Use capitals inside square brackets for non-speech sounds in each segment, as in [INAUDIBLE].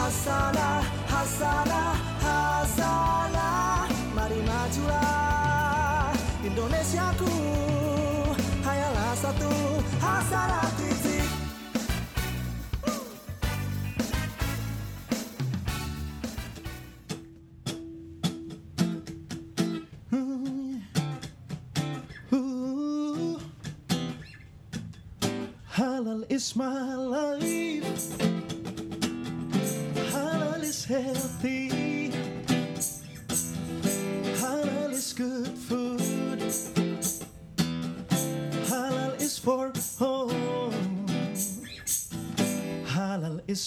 Hasanah, Hasanah, Hasanah Mari majulah Indonesiaku. Hayalah satu Hasanah titik. Halal is my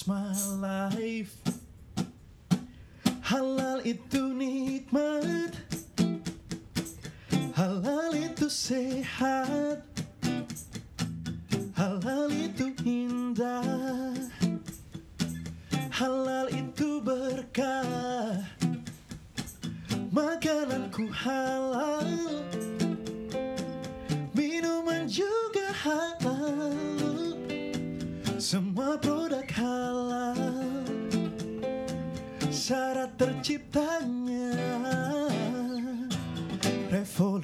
My life. Halal itu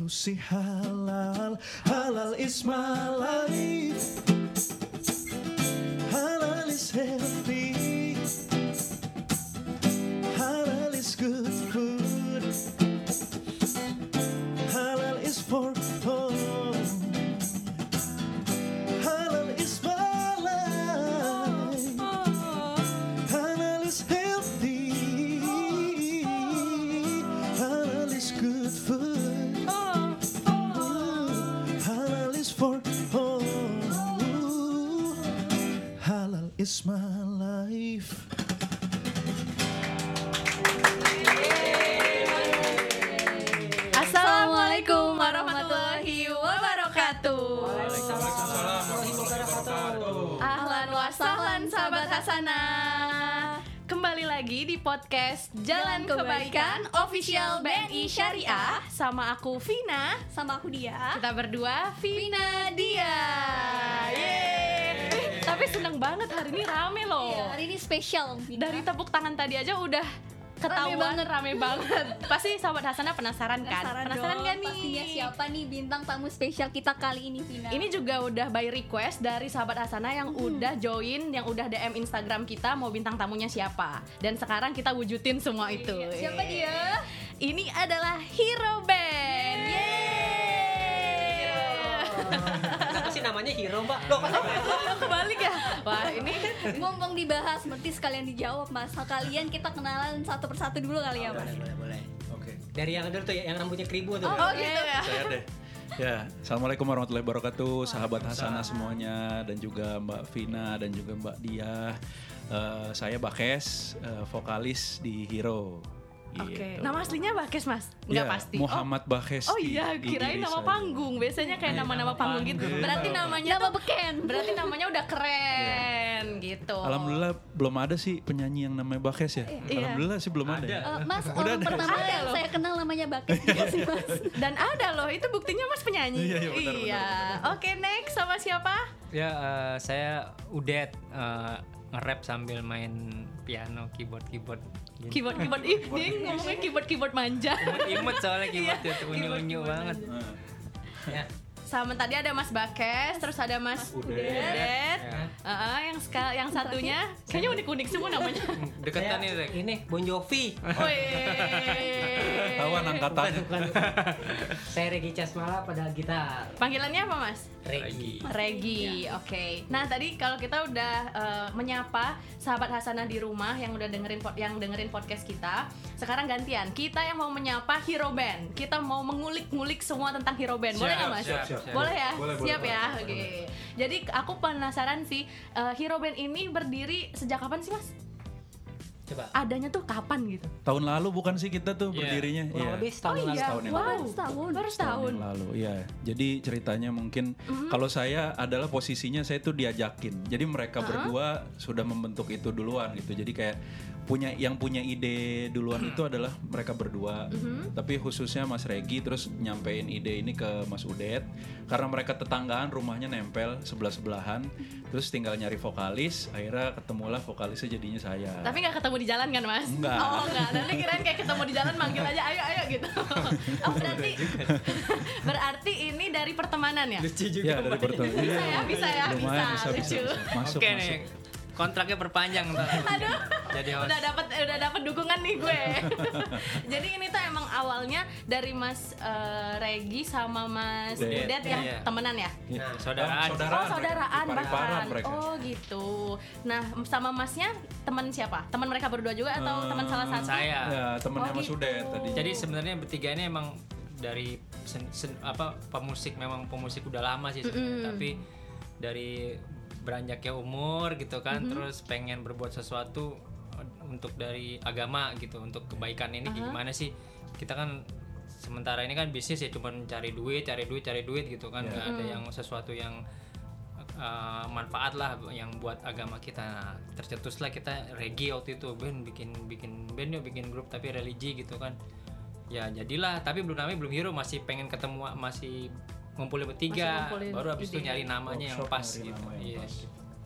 Revolusi halal Halal is Hasanah. Kembali lagi di podcast Jalan Kebaikan Official BNI Syariah sama aku Vina, sama aku dia. kita berdua Vina dia. Yeay. Tapi seneng banget hari ini rame loh. Iya, hari ini spesial. Vina. Dari tepuk tangan tadi aja udah ketahuan banget. rame banget. [LAUGHS] Pasti sahabat Hasanah penasaran, kan? Penasaran, gak dong, nih? Pastinya siapa nih bintang tamu spesial kita kali ini, Vina? Ini juga udah by request dari sahabat Asana yang udah join, yang udah DM Instagram kita mau bintang tamunya siapa. Dan sekarang kita wujudin semua itu. Iya, Siapa Yeay. dia? Ini adalah Hero Band. Kenapa sih namanya Hero, Mbak? Loh, kok sampai Kebalik ya? Wah, ini Mumpung dibahas, berarti sekalian dijawab, Mas. Hal kalian kita kenalan satu persatu dulu kali ya, Mas. Boleh, boleh, boleh. Oke, Dari yang dulu tuh, yang rambutnya keribu tuh. Oh, gitu ya. saya deh. Ya, assalamualaikum warahmatullahi wabarakatuh, sahabat Hasanah semuanya, dan juga Mbak Vina dan juga Mbak Dia. Eh, saya Bakes, eh, vokalis di Hero. Oke. Gitu. Nama aslinya Bakes, Mas? Enggak Ya, pasti. Muhammad Bakes. Oh, oh di- iya, kirain nama panggung. Biasanya kayak Iya, nama-nama nama panggung gitu. Berarti Nama- namanya Nama beken. Berarti namanya udah keren gitu. Alhamdulillah belum ada sih penyanyi yang namanya Bakes ya. Iya. Alhamdulillah sih belum ada. ya. Eh, mas, Udah orang ada. pertama Ada yang loh. saya kenal namanya Bakes juga sih, Mas. [LAUGHS] Dan ada loh, itu buktinya Mas penyanyi. Iya, iya, benar, Iya. Oke, next sama siapa? Ya, eh, saya Udet eh, nge-rap sambil main piano, keyboard, keyboard. Keyboard keyboard ih, dia ngomongnya keyboard keyboard manja. Imut soalnya keyboard Iya, ya, tuh keyboard, unyu-unyu keyboard banget. Ya. Sama tadi ada Mas Bakes, terus ada Mas Udet. Udet. Ya. Heeh, yang sekal yang satunya kayaknya unik-unik semua namanya. Deketan nih, Rek. Ini Bon Jovi. Tawan angkatan. Bukan, bukan. Saya Regi Casmala pada gitar. Panggilannya apa, Mas? Regi. Regi, oke. Nah tadi kalau kita udah eh, menyapa sahabat Hasanah di rumah yang udah dengerin pod- yang dengerin podcast kita, sekarang gantian kita yang mau menyapa Hero Band. Kita mau mengulik-ngulik semua tentang Hero Band. Boleh nggak mas? siap, siap. Boleh ya? Boleh, Siap boleh, ya. Oke. Jadi aku penasaran sih eh, Hero Band ini berdiri sejak kapan sih mas? Coba. adanya tuh kapan gitu? Tahun lalu bukan sih kita tuh Iya. berdirinya? Kurang Iya. lebih setahun oh lalu. iya, setahun yang wow, lalu. Setahun. baru Tahun setahun. yang lalu, iya. Jadi ceritanya mungkin kalau saya adalah posisinya saya tuh diajakin. Jadi mereka berdua sudah membentuk itu duluan gitu. Jadi kayak punya yang punya ide duluan itu adalah mereka berdua. Tapi khususnya Mas Regi terus nyampein ide ini ke Mas Udet karena mereka tetanggaan rumahnya nempel sebelah sebelahan. Terus tinggal nyari vokalis, akhirnya ketemulah vokalisnya jadinya saya. Tapi nggak ketemu di jalan kan mas? Enggak. Oh enggak, nanti kirain kayak ketemu di jalan manggil aja ayo ayo gitu. [LAUGHS] Oh berarti [LAUGHS] berarti ini dari pertemanan ya? Lucu juga. Ya dari Mbak. pertemuan. Bisa ya, bisa ya, Lumayan bisa, bisa, bisa, lucu. bisa. Masuk, Oke masuk. nih, kontraknya perpanjang ntar. Aduh, Jadi host. udah dapat udah dapat dukungan nih gue. [LAUGHS] Jadi ini tuh emang awalnya dari Mas eh, Regi sama Mas Udet. Udet yang Iya. temenan ya? Nah, saudaraan. Oh Saudaraan saudaraan mereka. Di Parepare bahkan. mereka. Oh gitu. Nah sama Masnya teman siapa? Teman mereka berdua juga atau Eh, teman salah satu? Saya. Ya, temennya Oh, Mas gitu. Udet tadi. Jadi sebenarnya bertiga ini emang dari sen, sen- apa pemusik memang pemusik udah lama sih sebenarnya tapi dari beranjaknya umur gitu kan terus pengen berbuat sesuatu untuk dari agama gitu untuk kebaikan ini kayak gimana sih? Kita kan sementara ini kan bisnis ya cuman cari duit cari duit cari duit gitu kan. Nggak ada yang sesuatu yang uh, manfaat lah yang buat agama kita. Nah, tercetuslah kita regi waktu itu band bikin bikin band yuk bikin grup tapi religi gitu kan. Ya jadilah tapi belum namanya belum hero masih pengen ketemu masih ngumpulin bertiga ngumpulin baru habis itu nyari namanya yang Workshop pas gitu Iya. pas.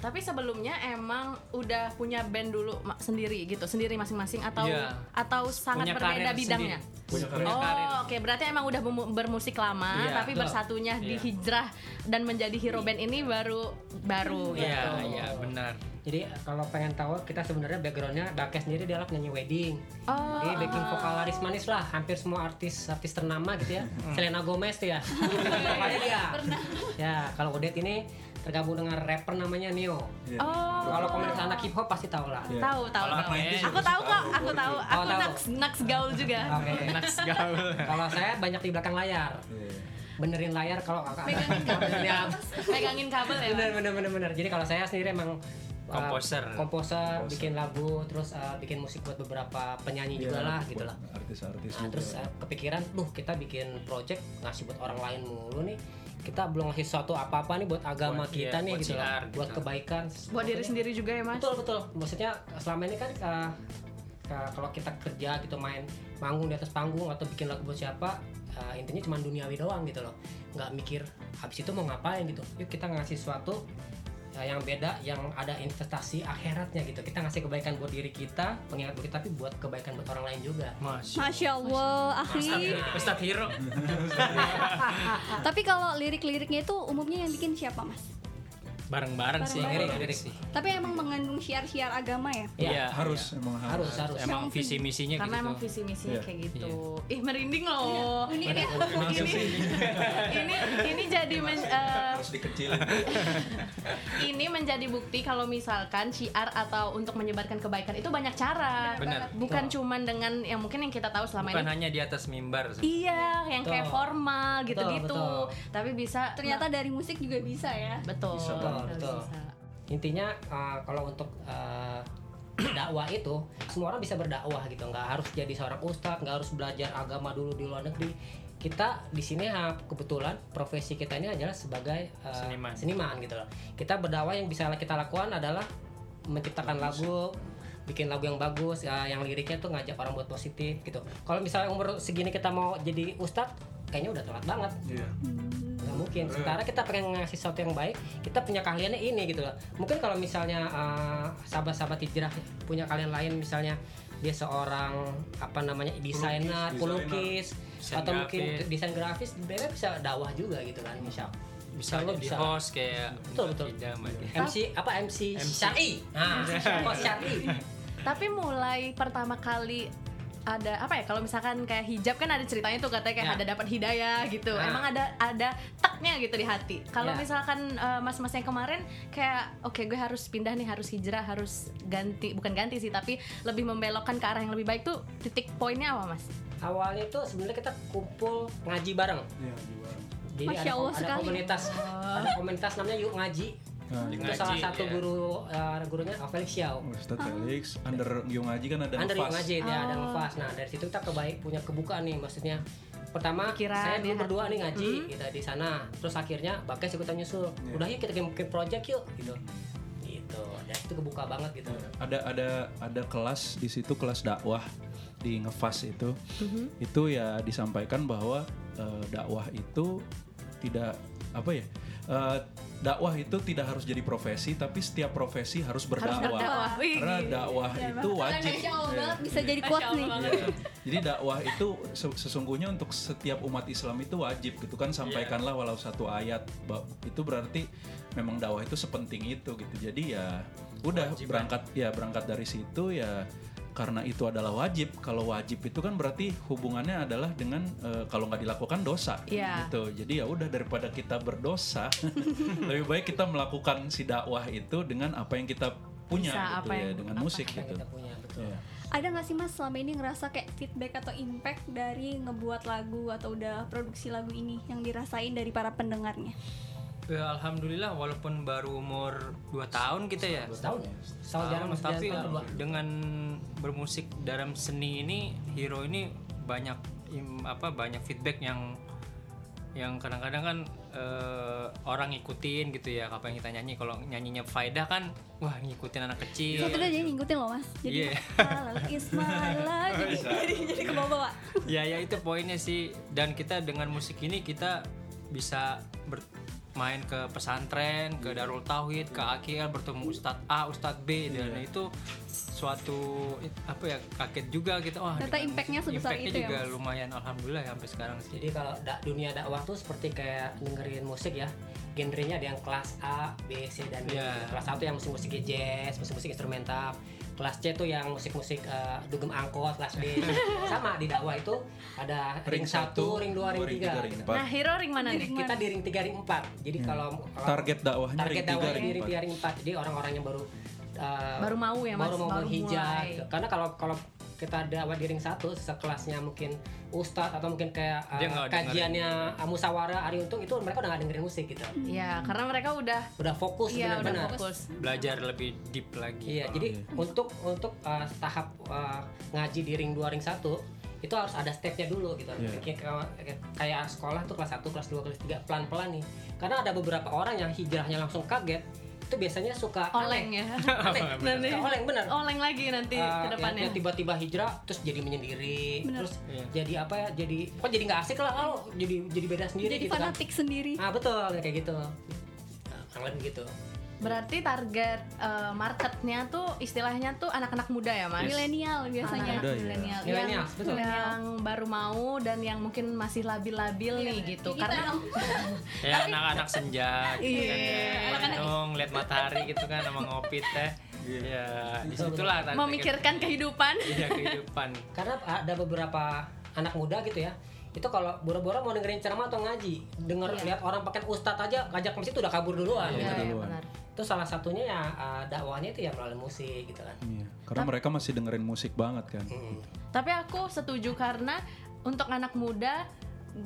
Tapi sebelumnya emang udah punya band dulu sendiri gitu, sendiri masing-masing atau Iya. atau sangat Punya berbeda bidangnya? sendiri. Punya karir. Oh, karir. oke. Berarti emang udah bermusik lama, Iya, tapi betul. bersatunya di Iya. hijrah dan menjadi hero band ini baru baru Iya, gitu. iya benar. Jadi kalau pengen tahu kita sebenarnya backgroundnya Bakes sendiri dia adalah penyanyi wedding. Oh, Jadi backing vokal laris manis lah, hampir semua artis artis ternama gitu ya. Selena Gomez tuh ya. [LAUGHS] Vokalnya dia. Ya, kalau Udet ini tergabung dengan rapper namanya Neo. oh. Kalau komunitas anak hip hop pasti tahu lah. Iya. Tahu, tahu. Kalau tahu. 90s Aku tahu kok, aku tahu. Aku Oh, naks naks gaul juga. [LAUGHS] Oke. Next gaul. Kalau saya banyak di belakang layar. Iya. Benerin layar kalau kakak. [LAUGHS] Megangin kabel. Ya, Pegangin kabel ya. bener bener bener bener. Jadi kalau saya sendiri emang uh, Komposer. komposer, bikin lagu, terus uh, bikin musik buat beberapa penyanyi Iya, juga lah gitu lah. Artis-artis Nah, juga. terus uh, kepikiran, duh kita bikin project ngasih buat orang lain mulu nih. Kita belum ngasih sesuatu apa-apa nih buat agama Buat- kita iya, nih buat gitu lah, siar buat gitu. kebaikan. Buat diri sendiri juga ya, Mas. Betul betul. Maksudnya selama ini kan uh, kalau kita kerja gitu main manggung di atas panggung atau bikin lagu buat siapa, uh, intinya cuma duniawi doang gitu loh. Nggak mikir habis itu mau ngapain gitu. Yuk kita ngasih sesuatu uh, yang beda, yang ada investasi akhiratnya gitu. Kita ngasih kebaikan buat diri kita, pengingat buat kita, tapi buat kebaikan buat orang lain juga. Masya Masya Allah, akhi. Ustadz, Ustadz Hero. Tapi kalau lirik-liriknya itu umumnya yang bikin siapa, Mas? Bareng-bareng sih. Bareng-bareng. lirik sih. Tapi emang mengandung syiar-syiar agama ya? Iya, harus emang harus. Harus harus. Emang visi misinya Karena gitu. emang visi misinya Iya. kayak gitu. Ih merinding loh. Ini Ini ini, [LAUGHS] ini ini jadi men- eh, Harus dikecilin. [LAUGHS] ini menjadi bukti kalau misalkan syiar atau untuk menyebarkan kebaikan itu banyak cara. Benar. Bukan cuman dengan yang mungkin yang kita tahu selama Bukan ini. hanya di atas mimbar. Iya, yang kayak Betul. formal gitu-gitu. betul. Tapi bisa Ternyata dari musik juga bisa ya. betul. Bisa, betul, betul. Bisa. intinya uh, kalau untuk uh, [CLEARS THROAT] dakwah itu semua orang bisa berdakwah gitu nggak harus jadi seorang ustadz nggak harus belajar agama dulu di luar negeri kita di sini uh, kebetulan profesi kita ini adalah sebagai uh, Seniman. gitu loh. Kita berdakwah yang bisa kita lakukan adalah menciptakan lagu bikin lagu yang bagus uh, yang liriknya tuh ngajak orang buat positif gitu. Kalau misalnya umur segini kita mau jadi ustadz kayaknya udah telat banget. Iya. nggak mungkin. Sementara kita pengen ngasih sesuatu yang baik kita punya keahliannya ini gitu loh. Mungkin kalau misalnya uh, sahabat-sahabat hijrah punya kalian lain misalnya dia seorang apa namanya desainer pelukis Desain atau mungkin grafis. desain grafis mereka bisa dakwah juga gitu kan misal Bisa jadi bisa. host kayak Betul, betul. Ida, Mbak Dia. MC apa MC, syari nah [LAUGHS] host syari Tapi mulai pertama kali ada apa ya kalau misalkan kayak hijab kan ada ceritanya tuh katanya kayak Ya. ada dapat hidayah gitu Nah. emang ada ada teknya gitu di hati kalau Ya. misalkan eh, mas-mas yang kemarin kayak oke gue harus pindah nih harus hijrah harus ganti bukan ganti sih tapi lebih membelokkan ke arah yang lebih baik tuh titik poinnya apa mas awalnya itu sebenarnya kita kumpul ngaji bareng Iya, juga. jadi Masya ada, Allah ada sekali. komunitas ada komunitas namanya yuk ngaji Nah, itu ngaji, salah satu ya. guru uh, gurunya uh, Felix Xiao Ustadz Felix, under Yung Ngaji kan ada Under nafas. ngaji dia ada nafas. Nah dari situ kita kebaik punya kebukaan nih maksudnya. Pertama Pikiran, saya dulu ya. berdua nih ngaji kita di sana. Terus akhirnya Bakes ikutan nyusul. Iya. Udah yuk kita bikin bikin project yuk gitu. Gitu. Dan itu kebuka banget gitu. ada ada ada kelas di situ kelas dakwah di ngefas itu Mhm. itu ya disampaikan bahwa eh, dakwah itu tidak apa ya eh, dakwah itu tidak harus jadi profesi tapi setiap profesi harus berdakwah, berdakwah. Wih, karena dakwah itu wajib Masya Allah Ya. banget bisa jadi quote Allah nih. Iya. Jadi dakwah itu se- sesungguhnya untuk setiap umat Islam itu wajib gitu kan sampaikanlah walau satu ayat itu berarti memang dakwah itu sepenting itu gitu. Jadi ya udah berangkat ya berangkat dari situ ya karena itu adalah wajib. Kalau wajib itu kan berarti hubungannya adalah dengan eh, kalau nggak dilakukan dosa Iya. gitu. Jadi ya udah daripada kita berdosa [LAUGHS] lebih baik kita melakukan si dakwah itu dengan apa yang kita punya Bisa, gitu apa ya yang- dengan apa musik Yang gitu. kita punya betul. Iya. Ada nggak sih mas selama ini ngerasa kayak feedback atau impact dari ngebuat lagu atau udah produksi lagu ini yang dirasain dari para pendengarnya? Ya, alhamdulillah walaupun baru umur 2 tahun kita ya. Setahun ya? Setahun jarang tapi tahun kedua. dengan bermusik dalam seni ini hero ini banyak im- apa banyak feedback yang yang kadang-kadang kan eh, orang ngikutin gitu ya apa yang kita nyanyi kalau nyanyinya Faida kan wah ngikutin anak kecil Satu dia jadi ngikutin loh mas. Jadi Iya. halal is my life. Jadi, jadi, jadi ke bawah ya ya itu poinnya sih dan kita dengan musik ini kita bisa bermain ke pesantren ke Darul Tauhid ke AKL bertemu Ustadz A Ustadz B dan itu suatu apa ya kaget juga gitu wah Ternyata dengan impactnya sebesar impactnya itu ya, juga Mas? lumayan alhamdulillah ya sampai sekarang sih Jadi kalau da- dunia dakwah tuh seperti kayak dengerin musik ya. Genrenya ada yang kelas A, B, C dan D. Iya. Kelas A tuh yang musik-musik jazz, musik-musik instrumental. Kelas C tuh yang musik-musik eh, dugem angkot, kelas D. [LAUGHS] Sama di dakwah itu ada ring, Ring 1, satu, ring 2, ring ring 3. tiga, ring gitu. empat. Nah, hero ring mana nih? Kita di ring 3, ring 4. Jadi kalau kalau Target dakwahnya target ring tiga, dakwahnya ring di ring empat. 3, ring 4. Jadi orang-orang yang baru eh, Baru mau ya, Mas? Baru mau Baru mulai. gitu. Karena kalau kalau kita dakwah di ring 1 sekelasnya mungkin ustadz atau mungkin kayak eh, nggak kajiannya uh, musyawarah Ari Untung itu mereka udah nggak dengerin musik gitu. Ya, karena mereka udah udah fokus iya udah benar-benar fokus. belajar lebih deep lagi. Iya jadi untuk untuk uh, tahap uh, ngaji di ring 2 ring 1 itu harus ada stepnya dulu gitu. Iya. kayak, kayak- kayak sekolah tuh kelas 1 kelas 2 kelas 3 pelan-pelan nih. Karena ada beberapa orang yang hijrahnya langsung kaget itu biasanya suka oleng ya. [LAUGHS] aneh Nanti Suka oleng bener oleng lagi nanti Uh, ke yang- depannya. yang tiba-tiba hijrah terus jadi menyendiri Bener. terus Iya. jadi apa ya jadi kok jadi nggak asik lah kalau jadi jadi beda sendiri Jadi gitu kan fanatik sendiri. ah betul kayak gitu nah, gitu Berarti target eh, marketnya tuh istilahnya tuh anak-anak muda ya, Mas? Milenial biasanya. Anak Muda, ya. milenial yang, Millennials, betul. yang baru mau dan yang mungkin masih labil-labil nih gitu. Kita Karena ya anak-anak senja gitu Iya, kan ya anak-anak- Gendong, lihat matahari gitu kan sama ngopi teh ya di situlah tante memikirkan kehidupan. iya kehidupan karena ada beberapa anak muda gitu ya itu kalau boro-boro mau dengerin ceramah atau ngaji denger Iya. lihat orang pakai ustadz aja ngajak ke masjid udah kabur duluan Iya, gitu. iya, duluan. benar. Itu salah satunya ya uh, dakwahnya itu ya melalui musik gitu kan Iya, karena mereka masih dengerin musik banget kan. Mm. Tapi aku setuju karena untuk anak muda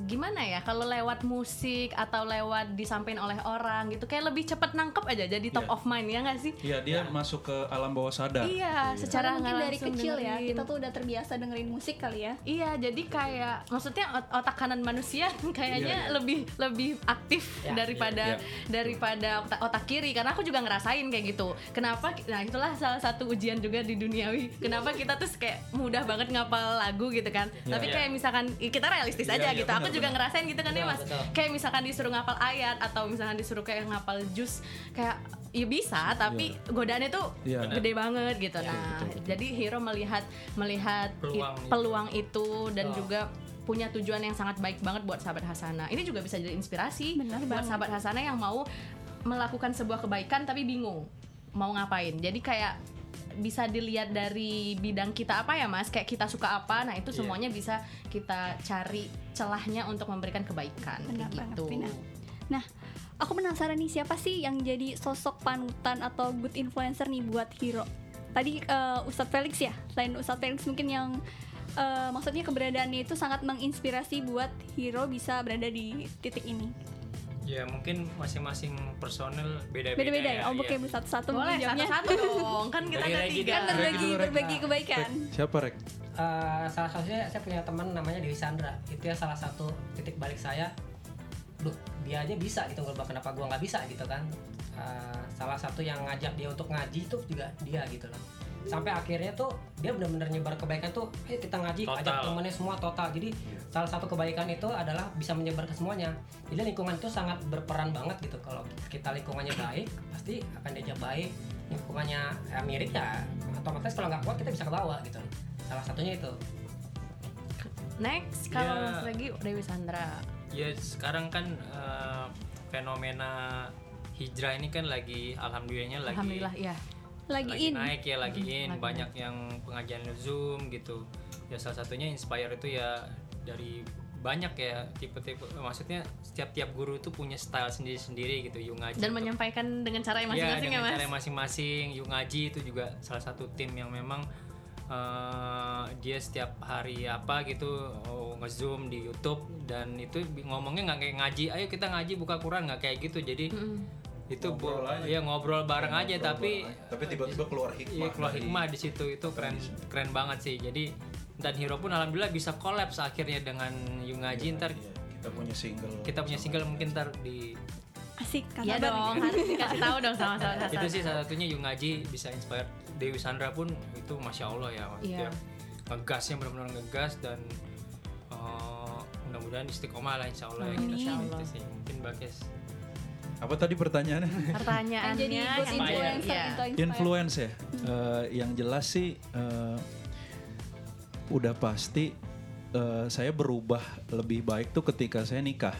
gimana ya kalau lewat musik atau lewat disampaikan oleh orang gitu kayak lebih cepet nangkep aja jadi top Iya. of mind ya nggak sih? Iya, dia masuk ke alam bawah sadar. Iya, secara Karena mungkin nggak dari kecil ya dengerin. kita tuh udah terbiasa dengerin musik kali ya. Iya, jadi kayak maksudnya ot- otak kanan manusia [LAUGHS] kayaknya Iya, iya. lebih lebih aktif Ya, daripada iya, daripada otak, otak kiri karena aku juga ngerasain kayak gitu. Kenapa? Nah, itulah salah satu ujian juga di duniawi. Kenapa kita tuh kayak mudah banget ngapal lagu gitu kan. Tapi Iya. kayak misalkan kita realistis Iya, aja iya, gitu. Aku benar, juga ngerasain gitu kan ya, Mas. betul. Kayak misalkan disuruh ngapal ayat atau misalkan disuruh kayak ngapal jus kayak ya bisa tapi godaannya tuh Iya. gede banget gitu. Iya, Nah, betul, betul. jadi Hero melihat melihat Peluang peluang itu dan Oh. juga punya tujuan yang sangat baik banget buat sahabat Hasana. Ini juga bisa jadi inspirasi Benar buat banget. sahabat Hasana yang mau melakukan sebuah kebaikan tapi bingung mau ngapain. Jadi kayak bisa dilihat dari bidang kita apa ya Mas, kayak kita suka apa. Nah, itu Iya. semuanya bisa kita cari celahnya untuk memberikan kebaikan Benar kayak banget, gitu. Nah, aku penasaran nih siapa sih yang jadi sosok panutan atau good influencer nih buat Hero? Tadi eh, Ustadz Felix ya, selain Ustadz Felix mungkin yang eh, maksudnya keberadaannya itu sangat menginspirasi buat Hero bisa berada di titik ini. Ya mungkin masing-masing personel beda-beda. Beda-beda ya. Oh, iya. oke satu-satu Boleh satu-satu dong. Kan kita ada tiga. Kan Regi berbagi dulu, Rek. berbagi kebaikan. Siapa Rek? Eh, salah satunya saya punya teman namanya Dewi Sandra itu ya salah satu titik balik saya Duh, dia aja bisa gitu kenapa gua nggak bisa gitu kan Eh, salah satu yang ngajak dia untuk ngaji itu juga dia gitu loh sampai akhirnya tuh dia benar-benar nyebar kebaikan tuh ayo kita ngaji Total. ajak temennya semua total jadi salah satu kebaikan itu adalah bisa menyebar ke semuanya jadi lingkungan itu sangat berperan banget gitu kalau kita lingkungannya baik pasti akan diajak baik lingkungannya ya, mirip ya otomatis kalau nggak kuat kita bisa ke bawah gitu salah satunya itu Next, kalau Ya. Mas Regi Dewi Sandra. Ya sekarang kan eh, fenomena hijrah ini kan lagi alhamdulillahnya lagi Alhamdulillah ya. Lagi lagi in. naik ya lagi Hmm, in lagi banyak yang pengajian zoom gitu ya salah satunya inspire itu ya dari banyak ya tipe-tipe maksudnya setiap tiap guru itu punya style sendiri-sendiri gitu Yung ngaji Dan itu- menyampaikan dengan cara yang Iya, masing-masing ya, dengan Mas. cara masing-masing Yung ngaji itu juga salah satu tim yang memang eh, dia setiap hari apa gitu oh, nge-zoom di YouTube dan itu ngomongnya nggak kayak ngaji ayo kita ngaji buka Quran nggak kayak gitu jadi Mm-mm. Itu Ngobrol bu- aja. ya ngobrol bareng Ya, aja ngobrol tapi bareng aja. Tapi tiba-tiba keluar hikmah Iya keluar hikmah di situ itu keren keren banget sih jadi dan Hero pun alhamdulillah bisa kolaps akhirnya dengan Yung ngaji ntar Iya, kita punya single. kita punya single mungkin ntar di Asik kan. Iya dong, [LAUGHS] harus dikasih tahu dong sama sama itu sih salah satunya Yung Ngaji bisa inspire Dewi Sandra pun itu masya Allah ya maksudnya Iya. ngegasnya benar-benar ngegas dan eh, mudah-mudahan istiqomah lah insya Allah ya kita sih. Allah. Itu sih mungkin Bakes Apa tadi pertanyaannya? Pertanyaannya jadi yang influencer iya. gitu, inspire. Influence ya. Eh, yang jelas sih eh, udah pasti eh, saya berubah lebih baik tuh ketika saya nikah.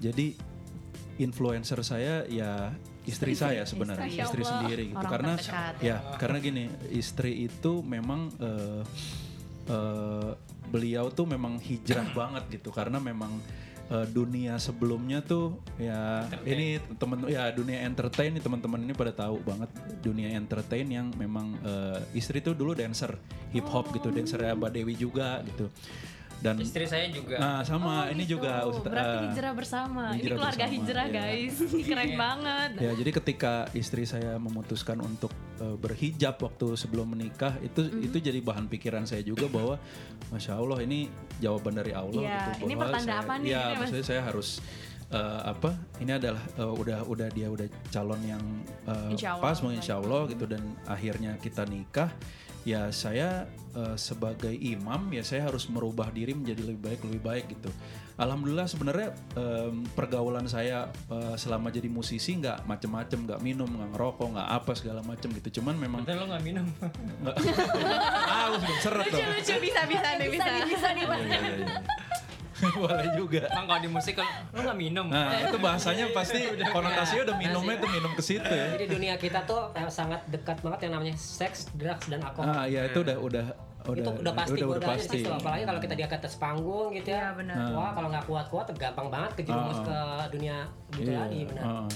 Jadi influencer saya ya istri saya sebenarnya, istri Allah. sendiri gitu. Orang karena terdekat. ya karena gini, istri itu memang eh, eh, beliau tuh memang hijrah banget gitu karena memang eh, dunia sebelumnya tuh ya ini temen ya dunia entertain nih teman-teman ini pada tahu banget dunia entertain yang memang eh, istri tuh dulu dancer hip hop gitu dancer Mbak Dewi juga gitu dan istri saya juga nah sama Oh, ini gitu. juga Ustaz- Berarti eh, hijrah bersama. Ini hijrah keluarga bersama, hijrah, ya. guys. [LAUGHS] Keren banget. Ya, jadi ketika istri saya memutuskan untuk eh, berhijab waktu sebelum menikah, itu Mm-hmm. itu jadi bahan pikiran saya juga bahwa, masya Allah ini jawaban dari Allah Iya, gitu. ini pertanda saya- apa nih Ya, ini, Mas? maksudnya saya harus eh, apa? Ini adalah eh, udah udah dia udah calon yang eh, Insya Allah, pas, mau insya. Allah gitu dan akhirnya kita nikah. Ya saya eh, sebagai imam ya saya harus merubah diri menjadi lebih baik lebih baik gitu. Alhamdulillah sebenarnya em, pergaulan saya eh, selama jadi musisi nggak macem-macem, nggak minum, nggak ngerokok, nggak apa segala macem gitu. Cuman memang Betul lo nggak minum [LAUGHS] nggak ah seret dong. Lucu-lucu bisa bisa nih bisa. bisa nih Pak. Iya, iya, iya. [LAUGHS] Boleh juga. emang kalau di musik kalau lo nggak minum Nah itu bahasanya pasti [LAUGHS] konotasinya udah minumnya tuh minum ke situ ya. jadi dunia kita tuh eh, sangat dekat banget yang namanya seks drugs dan alkohol Ah ya itu udah udah udah itu udah pasti udah, udah, pasti. apalagi kalau kita di atas panggung gitu Iya, ya benar. wah kalau nggak kuat-kuat gampang banget kejerumus Ah, ke dunia gitu Iya, lagi benar heeh.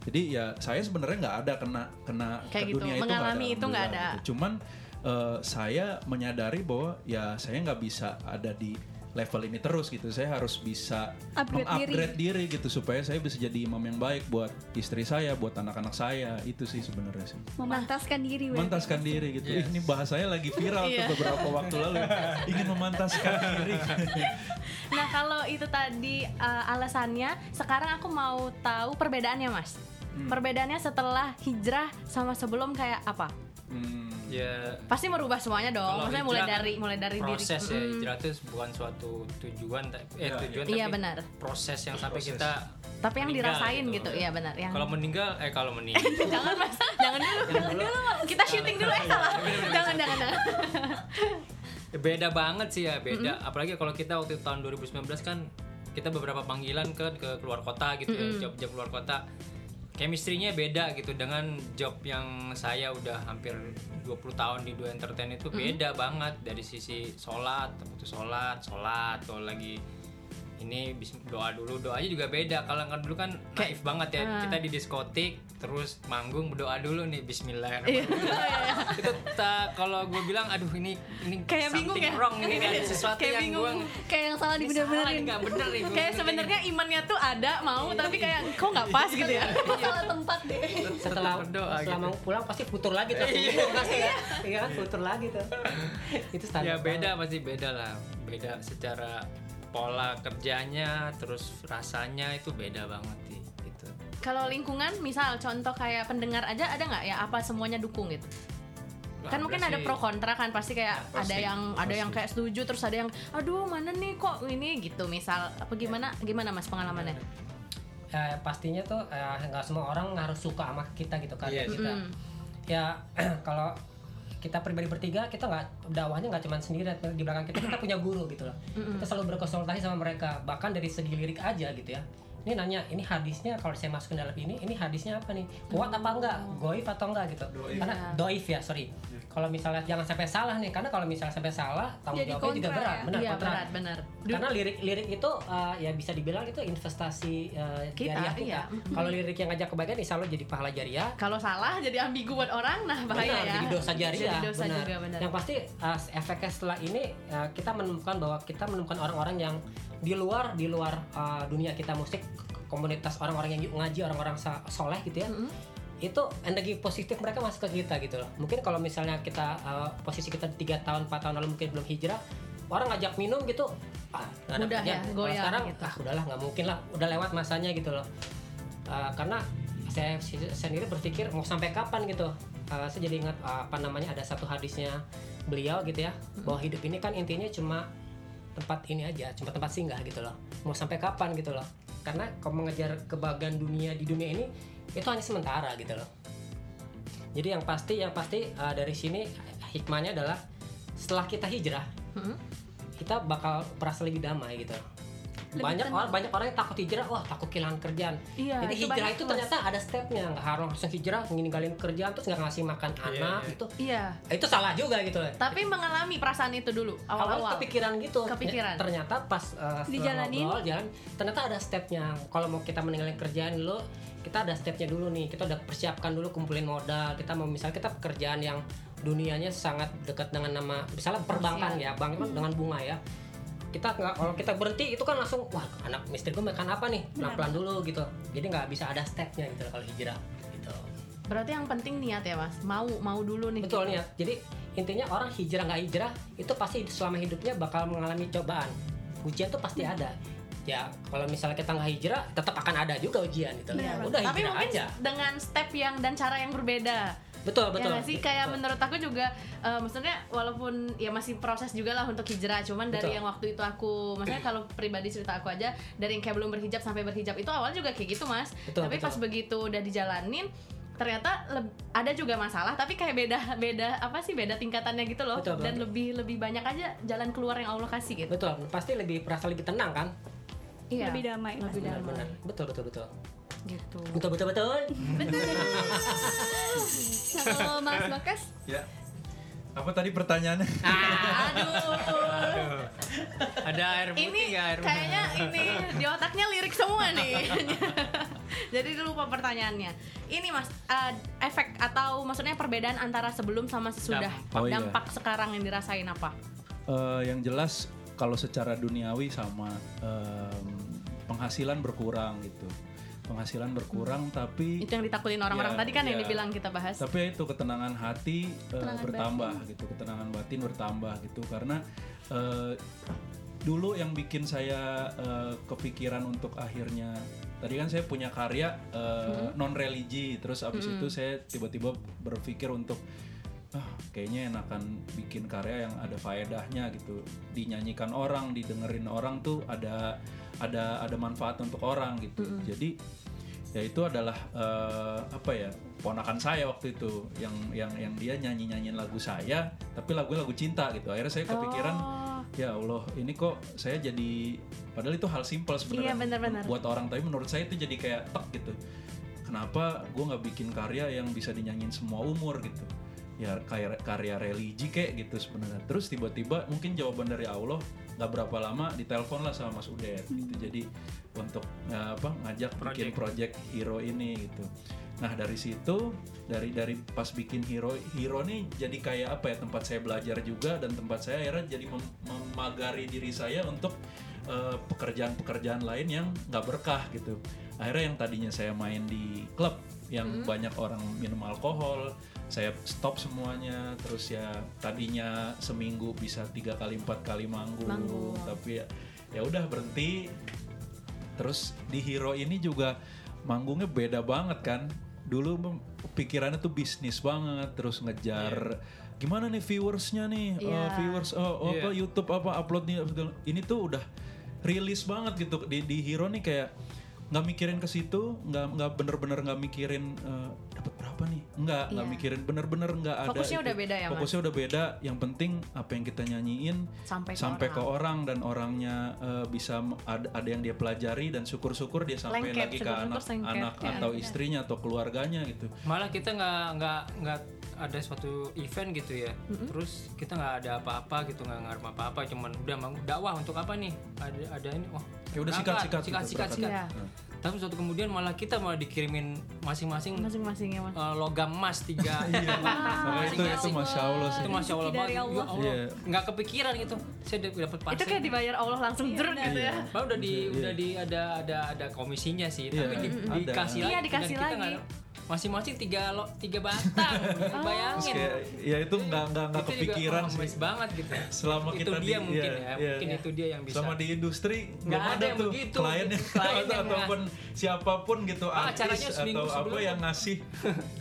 Jadi ya saya sebenarnya nggak ada kena kena Kayak ke gitu, dunia itu mengalami itu nggak ada. gitu. Cuman eh, saya menyadari bahwa ya saya nggak bisa ada di level ini terus gitu. Saya harus bisa Upgrade mengupgrade diri. gitu supaya saya bisa jadi imam yang baik buat istri saya, buat anak-anak saya. Itu sih sebenarnya sih. Memantaskan diri. Memantaskan diri gitu. Ih, ini bahasanya lagi viral tuh Iya. beberapa waktu lalu. Ingin memantaskan [LAUGHS] diri. Nah kalau itu tadi uh, alasannya, sekarang aku mau tahu perbedaannya mas. Hmm. Perbedaannya setelah hijrah sama sebelum kayak apa? Hmm. ya Pasti merubah semuanya dong. Kalau Maksudnya mulai hijrah kan dari mulai dari proses diri. ya Mm. hijrah itu bukan suatu tujuan eh Iya, tujuan Iya, tapi benar. proses yang sampai Proses. kita Tapi yang dirasain gitu. gitu, iya benar. Yang kalau meninggal eh kalau [LAUGHS] meninggal jangan mas, jangan dulu, jangan dulu. Kita syuting dulu eh salah. Jangan jangan jangan. Ya, beda banget sih ya beda apalagi kalau kita waktu tahun 2019 kan kita beberapa panggilan ke ke keluar kota gitu ya job job keluar kota chemistry-nya beda gitu. Dengan job yang saya udah hampir 20 tahun di dua entertain itu beda banget. Dari sisi sholat waktu sholat sholat kalau lagi ini doa dulu doanya juga beda. Kalau kan dulu kan naif banget ya. Ah. kita di diskotik terus manggung berdoa dulu nih Iya. Bismillahirrahmanirrahim itu ta- kalau gue bilang aduh ini ini Kayak bingung ya? wrong ini ada sesuatu Kayak yang bingung. gue kayak yang salah dibener-benerin nggak bener nih kayak sebenarnya imannya tuh ada mau tapi kayak kok nggak pas? gitu ya. Salah tempat deh. Setelah berdoa setelah gitu. mau pulang pasti futur lagi tuh. Pasti ya. Iya kan futur lagi tuh. Itu standar ya beda pasti beda lah. Beda secara pola kerjanya terus rasanya itu beda banget sih gitu. Kalau lingkungan misal contoh kayak pendengar aja ada nggak ya? Apa semuanya dukung gitu? Kan Ada mungkin ada pro kontra kan pasti kayak Pasti, ada yang ada yang pasti. kayak setuju terus ada yang aduh mana nih kok ini? Gitu misal. Apa gimana? Gimana mas pengalamannya? Eh, pastinya tuh eh, nggak semua orang harus suka sama kita gitu kan Yes. kita Mm. ya [CLEARS THROAT] kalau kita pribadi bertiga kita nggak dakwahnya nggak cuma sendiri di belakang kita kita punya guru gitu loh. Kita selalu berkonsultasi sama mereka bahkan dari segi lirik aja gitu ya. Ini nanya ini hadisnya kalau saya masukin dalam ini ini hadisnya apa nih? Kuat apa enggak? Goif atau enggak gitu. Karena Iya. doif ya sorry kalau misalnya jangan sampai salah nih karena kalau misalnya sampai salah tanggung Jadi jawabnya juga berat ya? benar iya kontra benar benar karena lirik-lirik itu uh, ya bisa dibilang itu investasi uh, Kita, jariah kita. iya. Kalau lirik yang ngajak kebaikan insya Allah jadi pahala jariah. kalau salah jadi ambigu buat orang nah bahaya Benar, ya jadi dosa jariah. jadi dosa benar. juga benar Yang pasti uh, efeknya setelah ini uh, kita menemukan bahwa kita menemukan orang-orang yang di luar di luar uh, dunia kita musik komunitas orang-orang yang ngaji orang-orang soleh gitu ya Mm-mm. Itu energi positif mereka masuk ke kita gitu loh. Mungkin kalau misalnya kita uh, posisi kita tiga tahun 4 tahun lalu mungkin belum hijrah orang ngajak minum gitu ah nggak ada Udah kerjaan. ya, goyang sekarang gitu. ah udahlah nggak mungkin lah udah lewat masanya gitu loh. Uh, karena saya sendiri berpikir mau sampai kapan gitu. Uh, saya jadi ingat uh, apa namanya ada satu hadisnya beliau gitu ya bahwa hidup ini kan intinya cuma tempat ini aja cuma tempat singgah gitu loh. Mau sampai kapan gitu loh. Karena kalau mengejar kebahagiaan dunia di dunia ini itu hanya sementara gitu loh jadi yang pasti yang pasti uh, dari sini hikmahnya adalah setelah kita hijrah Mm-mm. kita bakal merasa lebih damai gitu Lebih banyak tenang. orang banyak orang yang takut hijrah wah takut kehilangan kerjaan. Iya, jadi itu hijrah itu ternyata ada stepnya. Nggak harus langsung hijrah ninggalin kerjaan terus nggak ngasih makan Iya, anak iya. itu iya. Itu salah juga gitu loh. Tapi mengalami perasaan itu dulu awal awal-awal. kepikiran gitu. Kepikiran. Ya, ternyata pas uh, Dijalanin. ngobrol, jalan ternyata ada stepnya. Kalau mau kita meninggalin kerjaan dulu kita ada stepnya dulu nih. Kita udah persiapkan dulu kumpulin modal. Kita mau misalnya kita pekerjaan yang dunianya sangat dekat dengan nama misalnya perbankan ya bank itu dengan bunga ya kita nggak kalau kita berhenti itu kan langsung wah anak istri gue makan apa nih pelan pelan dulu gitu jadi nggak bisa ada stepnya gitu kalau hijrah gitu berarti yang penting niat ya mas mau mau dulu nih Betul gitu. ya. Jadi intinya orang hijrah nggak hijrah itu pasti selama hidupnya bakal mengalami cobaan. Ujian tuh pasti ada. Ya kalau misalnya kita nggak hijrah, tetap akan ada juga ujian gitu. Iya, Udah tapi hijrah mungkin aja. dengan step yang dan cara yang berbeda Betul betul. ya sih kayak Betul. menurut aku juga eh, maksudnya walaupun ya masih proses juga lah untuk hijrah cuman dari Betul. yang waktu itu aku maksudnya kalau pribadi cerita aku aja dari yang kayak belum berhijab sampai berhijab itu awal juga kayak gitu mas Betul, tapi betul. pas begitu udah dijalanin ternyata ada juga masalah tapi kayak beda beda apa sih beda tingkatannya gitu loh Betul, dan betul. lebih lebih banyak aja jalan keluar yang Allah kasih gitu Betul. Pasti lebih perasa lebih tenang kan? iya lebih damai lebih Benar, damai benar. Betul betul betul. Gitu Betul betul betul. kalau Mas Bakas Ya. Apa tadi pertanyaannya? aduh ada air putih ini nggak air putih? kayaknya ini di otaknya lirik semua nih jadi lupa pertanyaannya ini mas eh, efek atau maksudnya perbedaan antara sebelum sama sesudah Dampak. Oh, iya. dampak sekarang yang dirasain apa Eh, yang jelas kalau secara duniawi sama em, penghasilan berkurang gitu. Penghasilan berkurang tapi itu yang ditakutin orang-orang Ya, tadi kan yang ya. dibilang kita bahas. Tapi itu ketenangan hati eh, Ketenangan bertambah gitu ketenangan batin bertambah gitu. Karena eh, dulu yang bikin saya eh, kepikiran untuk akhirnya tadi kan saya punya karya non religi terus abis itu saya tiba-tiba berpikir untuk ah kayaknya enakan bikin karya yang ada faedahnya gitu. Dinyanyikan orang didengerin orang tuh ada ada ada manfaat untuk orang gitu. Jadi ya itu adalah eh, apa ya ponakan saya waktu itu. Yang yang yang dia nyanyi nyanyiin lagu saya tapi lagu lagu cinta gitu. Akhirnya saya kepikiran Oh, ya Allah ini kok saya jadi padahal itu hal simpel sebenarnya. Iya, buat orang. Tapi menurut saya itu jadi kayak tek gitu. Kenapa gue nggak bikin karya yang bisa dinyanyiin semua umur? gitu. Ya karya, karya religi kayak gitu sebenarnya. Terus tiba-tiba mungkin jawaban dari Allah nggak berapa lama ditelepon lah sama Mas Udet gitu. Jadi untuk eh, apa ngajak bikin project. hero ini gitu. Nah dari situ dari dari pas bikin hero hero nih jadi kayak apa ya tempat saya belajar juga dan tempat saya akhirnya jadi mem- memagari diri saya untuk eh, pekerjaan-pekerjaan lain yang nggak berkah gitu. Akhirnya yang tadinya saya main di klub yang banyak orang minum alkohol saya stop semuanya terus ya tadinya seminggu bisa tiga kali empat kali manggung, Manggung. tapi ya ya udah berhenti. Terus di hero ini juga manggungnya beda banget kan. Dulu pikirannya tuh bisnis banget terus ngejar. Gimana nih viewersnya nih? Iya. Oh, viewers oh, oh, Iya. apa YouTube apa upload nih segala- ini tuh udah rilis banget gitu. Di di hero nih kayak nggak mikirin ke situ nggak nggak bener-bener nggak mikirin dapat berapa nih nggak nggak Iya. mikirin bener-bener nggak ada Fokusnya itu. udah beda ya, Mas? fokusnya udah beda yang penting apa yang kita nyanyiin Sampai ke sampai orang. ke orang dan orangnya eh, bisa ada, ada yang dia pelajari dan syukur-syukur dia sampai Lengket, lagi ke anak lengket. anak Ya, atau benar. istrinya atau keluarganya gitu malah kita nggak nggak nggak ada suatu event gitu ya terus kita nggak ada apa-apa gitu nggak ngarep apa-apa cuman udah mau dakwah untuk apa nih ada ada ini oh Ya udah sikat gitu, sikat berangkat. sikat. Iya. Tapi suatu kemudian malah kita malah dikirimin masing-masing masing-masing ya mas? eh, logam emas tiga. [LAUGHS] Nah, itu itu masya allah sih. Itu masya allah banget. Ya Allah. Allah. Iya. nggak kepikiran gitu. Saya udah dapat itu pasien. kayak dibayar Allah langsung jeruk gitu ya? Baru udah di udah di ada ada ada komisinya sih, Iya, tapi di, ada. dikasih Iya, lagi. dikasih kita lagi. Masing-masing tiga lo tiga batang, [LAUGHS] Terus bayangin. kayak ya itu nggak nggak nggak Itu juga kepikiran sih banget gitu. selama itu kita dia di- mungkin iya, ya, iya. mungkin itu dia yang bisa. sama di industri Nggak ada ada yang tuh begitu, kliennya [LAUGHS] klien atau [LAUGHS] ataupun siapa pun gitu Ah, artis atau apa yang ngasih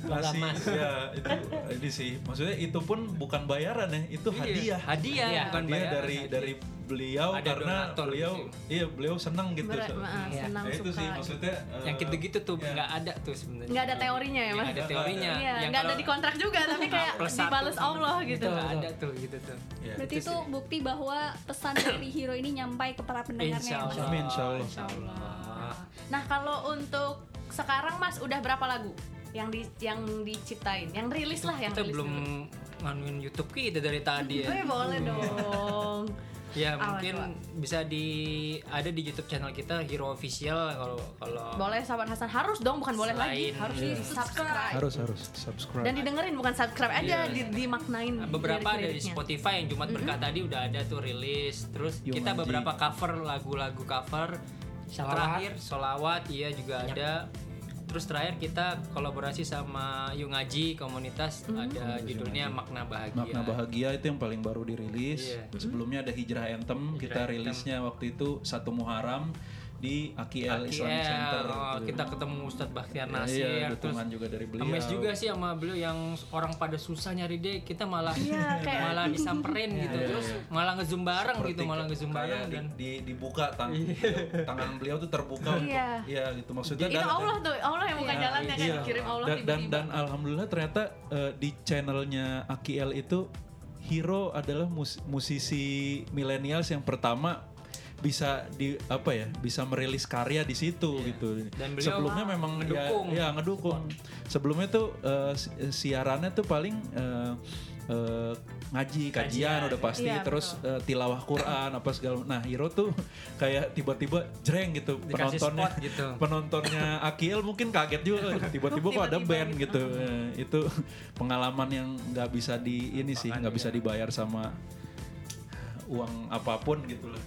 ngasih ya itu ini sih maksudnya itu pun bukan bayaran ya itu Iya, hadiah Hadiah, Iya. bukan dia bayaran. dari dari beliau Ada karena beliau gitu. iya beliau senang gitu Ber- So- ma- Iya. senang Ya, itu suka sih maksudnya yang eh, gitu-gitu tuh ya. nggak ada tuh sebenarnya. nggak ada teorinya ya Nggak mas ada teorinya. Iya, Yang nggak ada di kontrak juga, tapi kayak plus satu dibales Allah gitu. Nggak ada tuh gitu tuh. Ya. Berarti itu bukti bahwa pesan dari [COUGHS] hero ini nyampai ke para pendengarnya Insya ya, Mas? Allah. Amin, insya Allah. Insya Allah. Nah kalau untuk sekarang mas udah berapa lagu yang di yang diciptain, yang rilis lah yang kita rilis belum dulu. nganuin YouTube kita dari tadi Oh [LAUGHS] ya. ya boleh dong. [LAUGHS] Ya Awas, mungkin bisa di ada di YouTube channel kita Hero Official kalau kalau Boleh sahabat Hasan harus dong, bukan boleh lagi, harus Iya. di subscribe. harus harus subscribe Dan didengerin bukan subscribe aja, Iya. di, dimaknain. beberapa ada di lirik-liriknya. Spotify yang Jumat Berkah tadi udah ada tuh rilis. Terus Yung kita beberapa cover lagu-lagu cover. Salawat. Terakhir solawat iya juga ada. Terus terakhir kita kolaborasi sama Yung Aji komunitas ada judulnya Makna Bahagia. Makna Bahagia itu yang paling baru dirilis. Iya. Sebelumnya ada Hijrah Anthem, kita Anthem. rilisnya waktu itu satu Muharram di AKL AKL, Islamic Center. oh, gitu. kita ketemu Ustadz Bakhtiar Iya, Nasir terus dukungan juga dari beliau. Ames juga sih sama beliau yang orang pada susah nyari deh kita malah Iya, [LAUGHS] kayak- malah disamperin gitu Iya, terus iya. malah ngezoom bareng Seperti gitu malah ngezoom bareng di, dan di- dibuka tang tangan beliau tuh terbuka untuk Iya. iya gitu maksudnya Itu dan- Allah tuh, Allah yang buka Iya. jalannya kan Iya. dikirim Allah dan, dan, dan alhamdulillah ternyata eh, di channelnya AKL itu Hero adalah mus- musisi milenials yang pertama bisa di apa ya bisa merilis karya di situ gitu. Iya. Dan beliau Sebelumnya memang ngedukung. ya, ya ngedukung. Sebelumnya tuh si- siarannya tuh paling eh, eh, ngaji kajian, Kajian, udah pasti Iya, terus eh, tilawah Quran apa segala nah Hero tuh kayak tiba-tiba jreng gitu Dikasih penontonnya spot gitu. [LAUGHS] penontonnya Akil mungkin kaget juga [LAUGHS] tiba-tiba kok ada band gitu. gitu Eh, itu pengalaman yang nggak bisa di ini sih nggak bisa dibayar sama uang apa pun gitu lah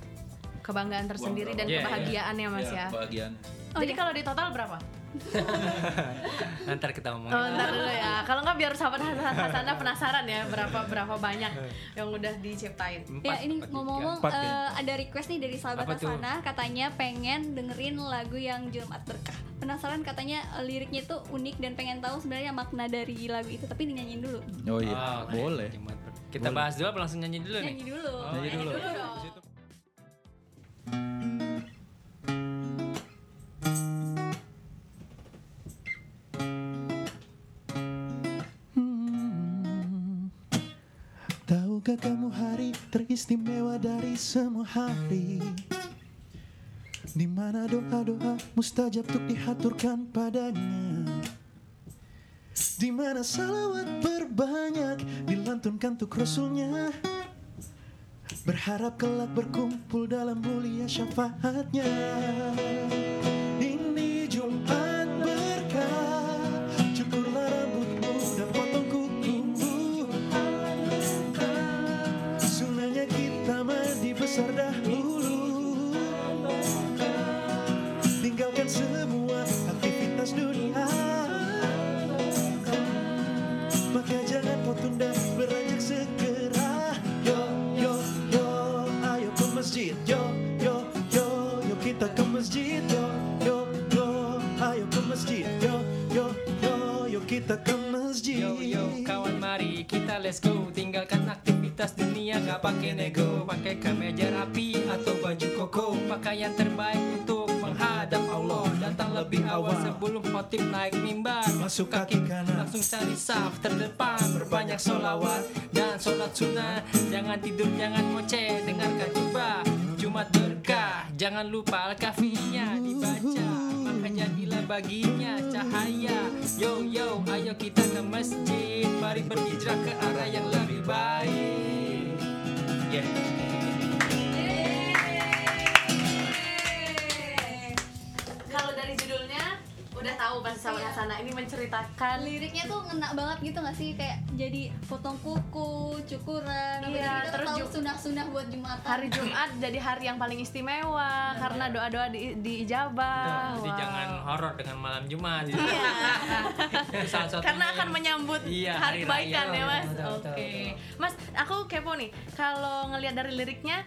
Kebanggaan tersendiri dan Iya, iya. kebahagiaan ya mas ya. kebahagiaan Jadi kalau di total berapa? [LAUGHS] ntar kita ngomongin Oh, ntar dulu ya. Kalau nggak biar sahabat Hasan Hasana penasaran ya berapa berapa banyak yang udah diciptain. Empat, Ya ini ngomong-ngomong ya? eh, ada request nih dari sahabat Apa tuh? Katanya pengen dengerin lagu yang Jumat Berkah. Penasaran katanya eh, liriknya tuh unik dan pengen tahu sebenarnya makna dari lagu itu tapi dinyanyiin dulu. oh iya Oh, boleh kita bahas dulu apa langsung nyanyi dulu nih Nyanyi dulu. Nyanyi dulu. Semua hari. Di mana doa-doa mustajab untuk dihaturkan padanya. Di mana salawat banyak dilantunkan untuk rasulnya. Berharap kelak berkumpul dalam mulia syafaatnya besar dahulu Tinggalkan semua aktivitas dunia. Maka jangan kau tunda beranjak segera. Yo, yo, yo, ayo ke masjid. Yo, yo, yo, yo kita ke masjid. Yo, yo, yo, ayo ke masjid. Yo, yo, yo, yo kita ke masjid. Yo yo kawan mari kita let's go. Tinggalkan aktivitas dunia gak pakai nego Pakai kemeja rapi atau baju koko. Pakaian terbaik untuk menghadap Allah Datang lebih awal sebelum khotib naik mimbar. Masuk kaki kanan. Langsung cari saf terdepan. Berbanyak solawat dan sholat sunnah. Jangan tidur jangan ngoceh Dengarkan coba Jumat berkah Jangan lupa al-kafinya dibaca Maka jadilah baginya cahaya. Yo yo ayo kita ke masjid. Mari berhijrah ke arah yang lebih baik. Yeah. Udah tahu pasti sama Iya. sana ini menceritakan liriknya tuh ngena banget gitu gak sih kayak jadi potong kuku cukuran Iya, kita terus tahu ju- sunah-sunah buat jumatan hari Jumat jadi hari yang paling istimewa karena doa-doa di, diijabah. Jadi Wow. jangan horor dengan malam Jumat. Iya. Itu [LAUGHS] salah satunya Karena akan menyambut Iya, hari hari kebaikan raya. ya mas. Oke, betul, mas, aku kepo nih. Kalau ngelihat dari liriknya,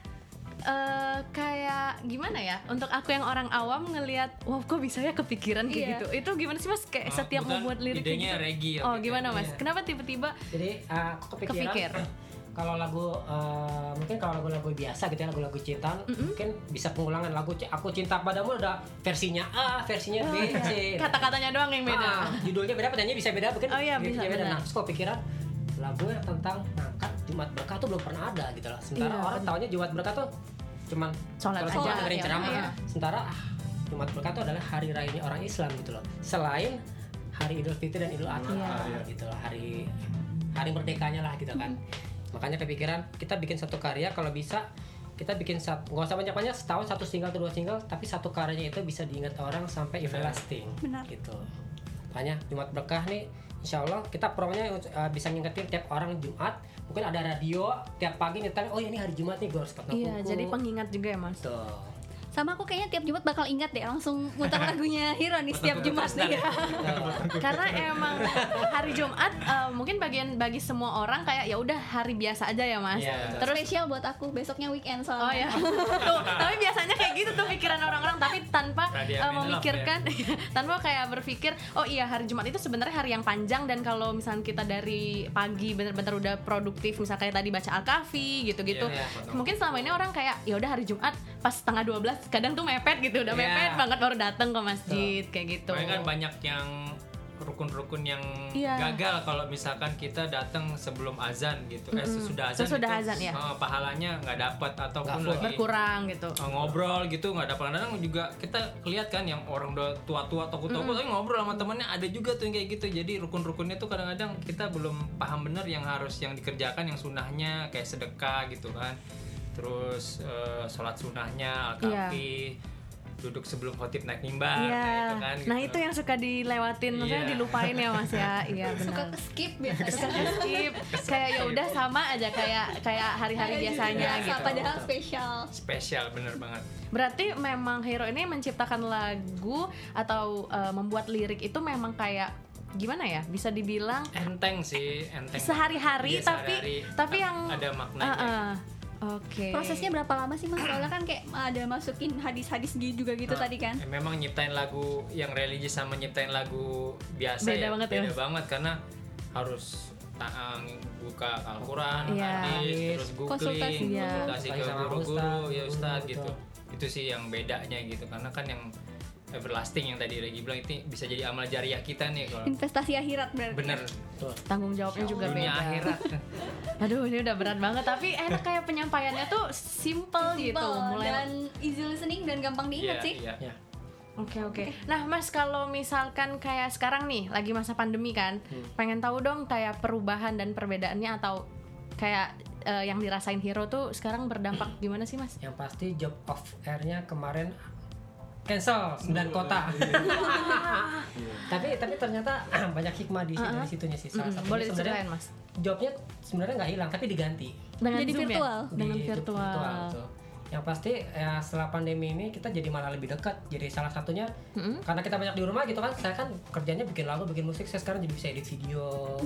eh kayak gimana ya? Untuk aku yang orang awam ngelihat, wow kok bisa ya kepikiran kayak Iya. gitu. Itu gimana sih mas? Kayak Oh, setiap bukan membuat lirik idenya gitu. reggae ya, Oh gitu. gimana mas? Iya. Kenapa tiba-tiba? jadi uh, aku kepikiran Kepikir. [CLEARS THROAT] kalau lagu uh, mungkin kalau lagu-lagu biasa gitu ya lagu-lagu cintaan mungkin bisa pengulangan lagu aku cinta padamu ada versinya A versinya B C Kata-katanya doang yang beda. Ah, judulnya beda penyanyi bisa beda mungkin Oh iya, bisa, beda benar. nah terus kok pikiran lagu yang tentang ngangkat Jumat berkah tuh belum pernah ada gitu loh. Sementara Iya, orang taunya Jumat berkah tuh cuman Sholat sholat aja, dengerin iya, ceramah iya. sementara ah, Jumat berkah tuh adalah hari raya ini orang Islam gitu loh. Selain hari Idul Fitri dan Idul Adha Iya. gitu loh hari hari merdekanya lah gitu kan. Makanya kepikiran kita bikin satu karya kalau bisa kita bikin satu nggak usah banyak banyak setahun satu single atau dua single tapi satu karyanya itu bisa diingat orang sampai everlasting Benar. gitu. Makanya Jumat berkah nih Insya Allah kita promonya uh, bisa ngingetin tiap orang Jumat mungkin ada radio tiap pagi nyetel oh ini hari Jumat nih gue harus potong Iya, kuku." jadi pengingat juga ya mas. Tuh. Sama aku kayaknya tiap Jumat bakal ingat deh langsung muter [LAUGHS] lagunya Hero nih setiap Jumat nih Tuh. karena emang hari Jumat eh, mungkin bagian bagi semua orang kayak ya udah hari biasa aja ya mas. Betul. Terus spesial buat aku besoknya weekend Oh ya, soalnya [LAUGHS] tuh tapi biasanya kayak gitu tuh pikiran orang-orang tapi tanpa Minlove memikirkan, [LAUGHS] tanpa kayak berpikir oh iya hari Jumat itu sebenarnya hari yang panjang dan kalau misalnya kita dari pagi bener-bener udah produktif misalnya kayak tadi baca al-kafi gitu-gitu, Iya, iya. mungkin selama ini orang kayak ya udah hari Jumat pas setengah 12 kadang tuh mepet gitu udah Iya. mepet banget baru datang ke masjid kayak gitu. Kan banyak yang rukun-rukun yang Iya. gagal kalau misalkan kita datang sebelum azan gitu eh sesudah azan Sesudah itu, azan, ya. eh, pahalanya nggak dapat ataupun full. lagi berkurang gitu. eh, ngobrol gitu nggak dapat kadang juga kita lihat kan yang orang udah tua-tua takut-takut tapi ngobrol sama temennya ada juga tuh yang kayak gitu jadi rukun-rukunnya tuh kadang-kadang kita belum paham bener yang harus yang dikerjakan yang sunahnya kayak sedekah gitu kan terus eh, sholat sunahnya al-kafi duduk sebelum khotib naik mimbar Iya. gitu kan Nah gitu. itu yang suka dilewatin, maksudnya Iya. dilupain ya mas ya. [LAUGHS] Iya suka benar. skip biasanya [LAUGHS] Suka skip. kayak ya udah sama aja kayak kayak hari-hari biasanya Biasa, gitu. padahal spesial spesial bener banget Berarti memang Hero ini menciptakan lagu atau eh, membuat lirik itu memang kayak gimana ya? Bisa dibilang enteng sih enteng sehari-hari Iya, tapi sehari-hari. tapi yang ada maknanya Ah, ah. Oke. prosesnya berapa lama sih mas soalnya kan kayak ada masukin hadis-hadis gitu juga gitu Nah, tadi kan eh, memang nyiptain lagu yang religi sama nyiptain lagu biasa Beda ya banget ya, beda Mas? banget karena harus taang buka Al-Quran, Iya. hadis, terus googling, Konsultasi, ya. konsultasi ke guru-guru, ya guru, ustad betul. gitu. Itu sih yang bedanya gitu karena kan yang everlasting yang tadi Regi bilang itu bisa jadi amal jariah kita nih kalau investasi akhirat berarti bener tanggung jawabnya juga dunia beda. akhirat [LAUGHS] Aduh ini udah berat banget tapi enak kayak penyampaiannya tuh simple, gitu. Simple Mulai dan easy listening dan gampang diingat Iya, sih iya. ya Oke oke. Nah Mas kalau misalkan kayak sekarang nih lagi masa pandemi kan, pengen tahu dong kayak perubahan dan perbedaannya atau kayak eh, yang dirasain Hero tuh sekarang berdampak gimana sih Mas? Yang pasti job of air-nya kemarin cancel 9 kota. [LAUGHS] tapi tapi ternyata [CLEARS THROAT] banyak hikmah di dari situnya sih. Salah satunya boleh sebenarnya diceritain Mas. jobnya sebenarnya nggak hilang tapi diganti. Dengan Jadi Zoom ya? virtual. Dengan di job virtual. Yang pasti ya setelah pandemi ini kita jadi malah lebih dekat. Jadi salah satunya Mm-mm. karena kita banyak di rumah gitu kan. Saya kan kerjanya bikin lagu, bikin musik. Saya sekarang jadi bisa edit video.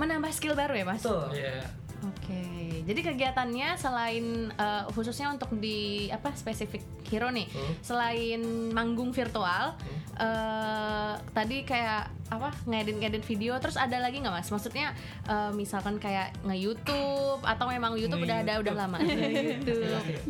Menambah skill baru ya Mas? Betul. Iya. Oke, jadi kegiatannya selain eh, khususnya untuk di apa spesifik hero nih, Hmm. selain manggung virtual, eh, tadi kayak apa ngedit ngedit video, terus ada lagi nggak mas? Maksudnya eh, misalkan kayak nge YouTube atau memang YouTube udah ada udah lama, [LAUGHS] YouTube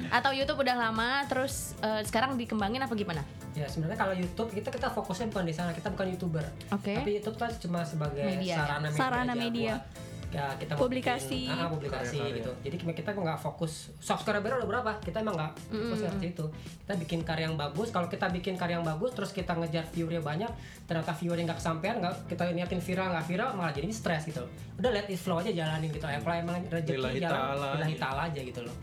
atau YouTube udah lama, terus eh, sekarang dikembangin apa gimana? Ya sebenarnya kalau YouTube kita kita fokusnya bukan di sana. Kita bukan youtuber. Oke. Tapi YouTube kan cuma sebagai Media. sarana media. Sarana media. buat ya kita mau Publikasi. bikin, ah, publikasi Karya-karya. gitu. Jadi kita nggak fokus subscriber udah berapa? Kita emang nggak fokus ke situ. Kita bikin karya yang bagus. Kalau kita bikin karya yang bagus, terus kita ngejar viewernya banyak, ternyata viewernya nggak kesampaian, nggak kita niatin viral nggak viral, malah jadi stres gitu. Udah let it flow aja jalanin gitu. Ya, kalau emang rezeki jalan, aja. ta'ala aja gitu loh.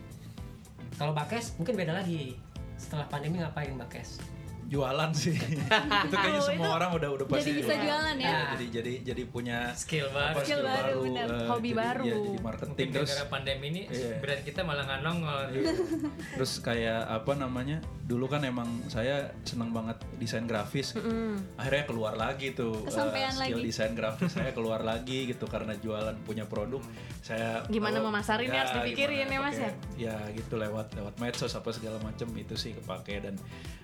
Kalau Bakes mungkin beda lagi. Setelah pandemi ngapain Bakes? Jualan sih [LAUGHS] itu kayaknya semua orang udah udah pasti Jadi bisa jualan ya. Iya, jadi jadi jadi punya Skill apa, baru. Skill baru, bener. eh, Hobi jadi- baru. iya, jadi Mungkin marketing terus gara-gara pandemi ini Iya. brand kita malah nggak nongol. terus kayak apa namanya dulu kan emang saya seneng banget desain grafis akhirnya keluar lagi tuh eh, Kesampean skill lagi. desain grafis saya keluar lagi gitu karena jualan punya produk saya Gimana bawa- memasarinnya harus dipikirin ya, Mas, pakai- ya gitu lewat lewat medsos apa segala macam itu sih kepake dan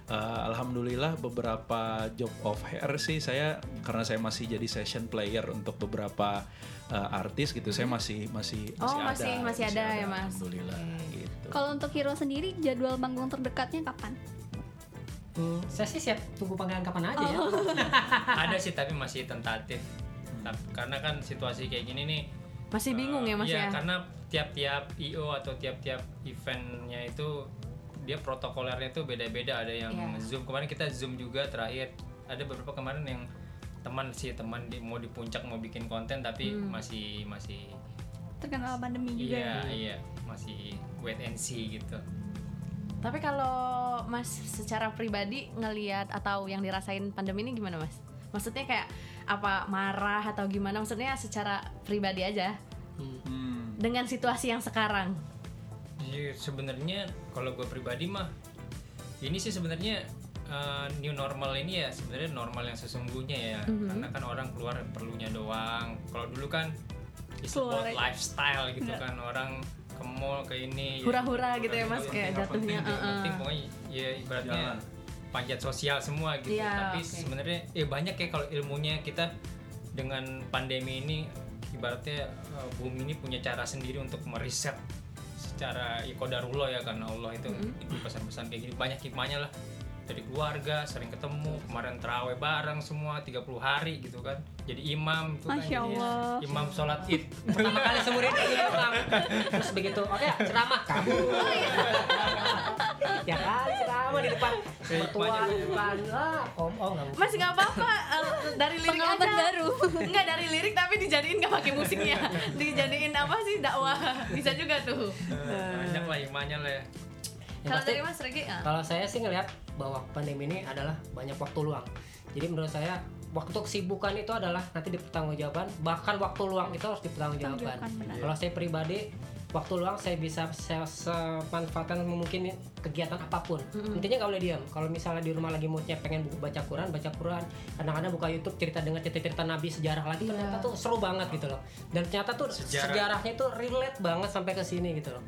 eh, alhamdulillah beberapa job of hair sih saya karena saya masih jadi session player untuk beberapa eh, artis gitu saya masih masih Oh, masih masih- ada masih ada ya, Mas. alhamdulillah Oke. gitu Kalau untuk Hero sendiri jadwal manggung terdekatnya kapan? Hmm, saya sih siap tunggu panggilan kapan aja ya. [LAUGHS] Ada sih tapi masih tentatif. Tap- Karena kan situasi kayak gini nih Masih bingung ya mas ya? Iya, karena tiap-tiap IO atau tiap-tiap eventnya itu dia protokolernya itu beda-beda. Ada yang Iya. zoom kemarin kita zoom juga terakhir. Ada beberapa kemarin yang teman sih teman di, mau di puncak mau bikin konten tapi Hmm. masih masih Terkenal pandemi juga. iya ya. iya masih wait and see gitu. Tapi kalau Mas secara pribadi ngelihat atau yang dirasain pandemi ini gimana Mas? Maksudnya kayak apa marah atau gimana? Maksudnya secara pribadi aja Hmm. dengan situasi yang sekarang. Iya sebenarnya kalau gue pribadi mah ini sih sebenarnya uh, new normal ini ya sebenarnya normal yang sesungguhnya ya Mhm. karena kan orang keluar perlunya doang. Kalau dulu kan it's Keluar about lifestyle gitu Nggak. kan orang ke mall ke ini ya, Hura-hura gitu ya, Mas, kayak jatuhnya, penting, uh-uh. penting pokoknya ya ibaratnya Jalan. panjat sosial semua gitu Iya, tapi oke. sebenarnya ya banyak ya kalau ilmunya kita dengan pandemi ini ibaratnya uh, bumi ini punya cara sendiri untuk meriset secara ya kodarullah ya karena Allah itu itu pesan-pesan kayak gini. Banyak hikmahnya lah dari keluarga sering ketemu kemarin terawih bareng semua 30 hari gitu kan jadi imam itu kan Masya jadi Allah. imam sholat id Pertama kali seumur hidup jadi imam. Terus begitu, oke ceramah kamu. ya kali ceramah di depan mertua di depan lah, om om nggak Mas nggak apa-apa eh, dari lirik Pengalaman aja. baru. Enggak dari lirik tapi dijadiin nggak pakai musiknya. Dijadiin apa sih dakwah? Bisa juga tuh. banyak lah hikmahnya lah ya Kalau pasti, dari Mas Regi ah. Kalau saya sih ngelihat bahwa pandemi ini adalah banyak waktu luang. Jadi menurut saya waktu kesibukan itu adalah nanti dipertanggungjawaban. Bahkan waktu luang itu harus benar. Kalau saya pribadi waktu luang saya bisa saya semanfaatkan mungkin kegiatan apa pun. Intinya nggak boleh diam. Kalau misalnya di rumah lagi moodnya pengen buku baca Quran, baca Quran. Kadang-kadang buka YouTube cerita dengan cerita-cerita Nabi sejarah lagi ternyata tuh seru banget gitu loh. Dan ternyata tuh Sejarah. sejarahnya tuh relate banget sampai ke sini gitu loh.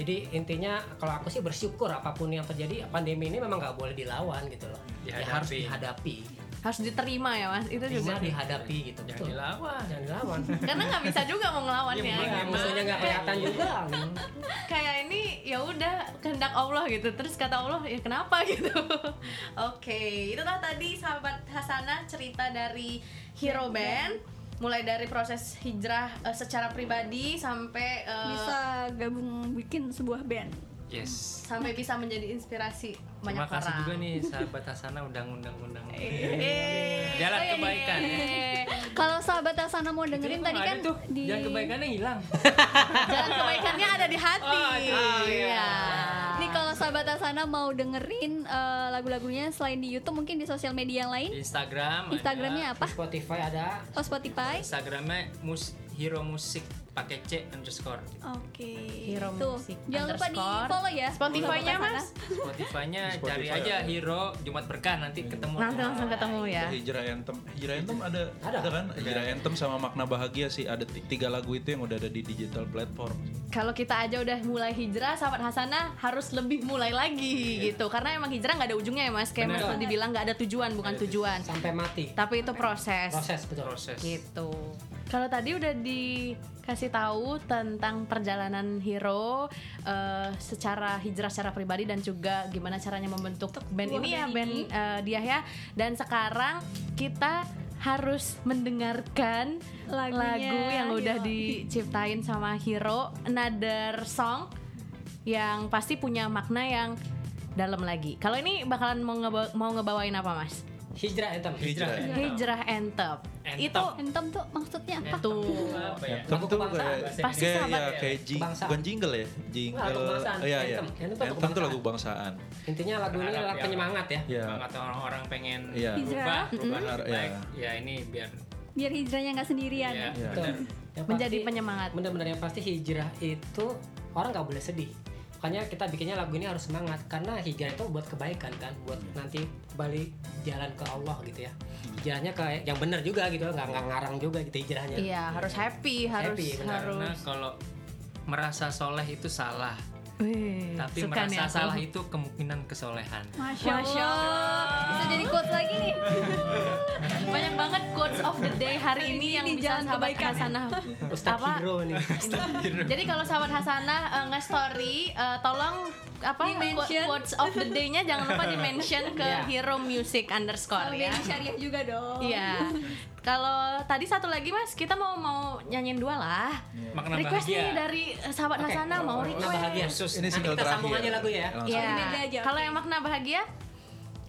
Jadi intinya kalau aku sih bersyukur apa pun yang terjadi pandemi ini memang nggak boleh dilawan gitu loh. Ya harus Dihadapi. dihadapi. Harus diterima ya Mas. Itu juga. Terima dihadapi gitu. jangan Betul. dilawan Jangan dilawan. [LAUGHS] Karena nggak bisa juga mau ngelawannya. Iya, Ya, musuhnya nggak kelihatan juga. [LAUGHS] kayak ini ya udah kehendak Allah gitu terus kata Allah ya kenapa [LAUGHS] gitu oke itulah tadi sahabat Hasanah cerita dari Hero Band mulai dari proses hijrah eh, secara pribadi sampai eh, Bisa gabung bikin sebuah band. Yes. sampai bisa menjadi inspirasi banyak Terima kasih orang. juga nih sahabat Hasana udah ngundang-ngundang. Eh, Jalan kebaikan. eh, [LAUGHS] Kalau sahabat Asana mau dengerin tadi ada kan tuh, di jangan kebaikannya hilang. [LAUGHS] Jalan kebaikannya ada di hati. Oh. Iya. Nih kalau sahabat Asana mau dengerin eh, lagu-lagunya selain di YouTube mungkin di sosial media yang lain. Instagram. ada. Instagramnya apa? Spotify ada Oh Spotify. Instagramnya mus Hero Musik pakai C underscore. Oke. Hero Tuh. Music Jangan lupa di follow ya. Spotify-nya, Mas? Spotify-nya Spotify cari aja. Hero Jumat Berkah nanti ketemu. Nanti langsung ketemu ya. Hijrah Anthem, Hijrah Anthem ada, Ada. ada kan? Hijrah Anthem sama Makna Bahagia sih ada ti- tiga lagu itu yang udah ada di digital platform. Kalau kita aja udah mulai hijrah, sahabat Hasanah harus lebih mulai lagi gitu. Karena emang hijrah nggak ada ujungnya ya mas. Kayak mas Bener. tadi bilang nggak ada tujuan, bukan tujuan. sampai mati. Tapi itu proses. Proses betul. Proses. Gitu. Kalau tadi udah dikasih tahu tentang perjalanan hero eh, secara hijrah secara pribadi dan juga gimana caranya membentuk band Wah, ini ya band band ini. eh, dia ya. Dan sekarang kita harus mendengarkan Lagunya lagu yang udah Hero. diciptain sama Hero, another song yang pasti punya makna yang dalam lagi. Kalau ini bakalan mau ngebawain apa mas? Hijrah anthem. Hijrah. Hijrah. Anthem. Itu Anthem tuh maksudnya apa? tuh Apa ya? Lagu tuh kebangsaan, kayak, bahasa Pasti kayak, ya, ya. kayak jing, bukan jingle ya, jingle. Oh, iya iya. Anthem tuh lagu kebangsaan. Intinya lagu ini lagu ya. penyemangat ya. Iya. Semangat orang-orang pengen Iya. berubah, Hijrah. berubah baik. Iya. Ya ini biar Biar hijrahnya nggak sendirian. ya, Iya. Menjadi penyemangat. bener-bener yang pasti hijrah itu orang nggak boleh sedih makanya kita bikinnya lagu ini harus semangat karena hijrah itu buat kebaikan kan buat nanti balik jalan ke Allah gitu ya hijrahnya ke yang benar juga gitu nggak nggak ngarang juga gitu hijrahnya Iya, harus happy, harus Happy, benar. harus. Karena kalau merasa soleh itu salah, Wih, tapi suka nih merasa aku. salah itu kemungkinan kesolehan. Masya, Masya Allah. Bisa jadi quotes lagi nih. [LAUGHS] Banyak banget quotes of the day hari ini ini yang di bisa Jalan sahabat Kebaikan. Hasanah [LAUGHS] Ustadz apa? Hiro nih Jadi kalau sahabat Hasanah uh, nge-story uh, tolong apa Di-mention. quotes of the day-nya jangan lupa di-mention ke [LAUGHS] Iya. Hero Music underscore ya. Benny syariah juga dong. Iya. Kalau tadi satu lagi Mas, kita mau mau nyanyiin dua lah. Makna request bahagia. nih dari sahabat Oke, Hasanah mau makna request. bahagia. Khusus. Ini Nanti single kita sambung terakhir. aja lagu ya. Iya. Aja, Kalau yang makna bahagia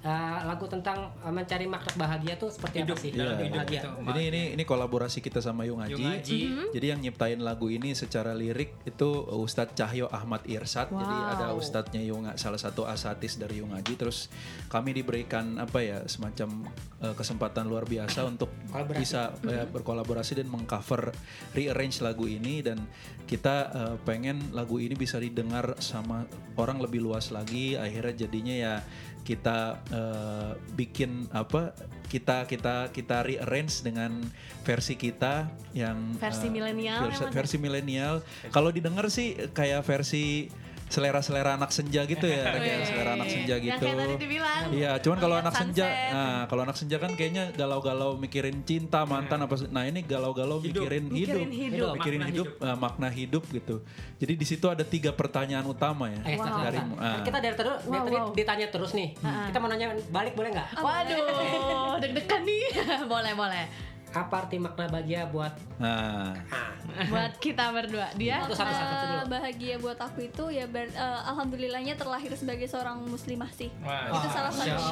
Eh, lagu tentang eh, mencari makna bahagia tuh seperti Hidup, apa sih dalam Iya. hidup bahagia itu. Ini ini ini kolaborasi kita sama Yung Yung Aji. Aji. Jadi yang nyiptain lagu ini secara lirik itu Ustadz Cahyo Ahmad Irsad. Jadi Wow. ada ustadznya Yung salah satu asatis dari Yung Aji. Terus kami diberikan apa ya semacam eh, kesempatan luar biasa untuk Kolaborasi. bisa eh, berkolaborasi dan mengcover rearrange lagu ini dan kita eh, pengen lagu ini bisa didengar sama orang lebih luas lagi. Akhirnya jadinya ya kita eh, bikin apa kita kita kita rearrange dengan versi kita yang Versi eh, milenial versi, ya? versi milenial kalau didengar sih kayak versi selera-selera anak senja gitu ya [LAUGHS] kayak selera anak senja Yang gitu kayak tadi dibilang. Iya, cuman kalau anak senja, nah kalau anak senja kan kayaknya galau-galau mikirin cinta mantan apa, nah ini galau-galau Hidup. mikirin Mikirin hidup, hidup. mikirin Makna hidup, eh, makna hidup gitu. Jadi di situ ada tiga pertanyaan utama ya Wow. dari ah. kita dari tadi, dari Wow, tadi wow. ditanya terus nih kita mau nanya balik boleh nggak Waduh, [LAUGHS] deg-degan nih. [LAUGHS] boleh, boleh. Apa arti makna bahagia buat Nah, ah, Buat kita berdua. Dia Satu, satu, satu dulu. Makna bahagia buat aku itu ya ber- eh, alhamdulillahnya terlahir sebagai seorang muslimah sih. Wah, Itu salah satu Jadi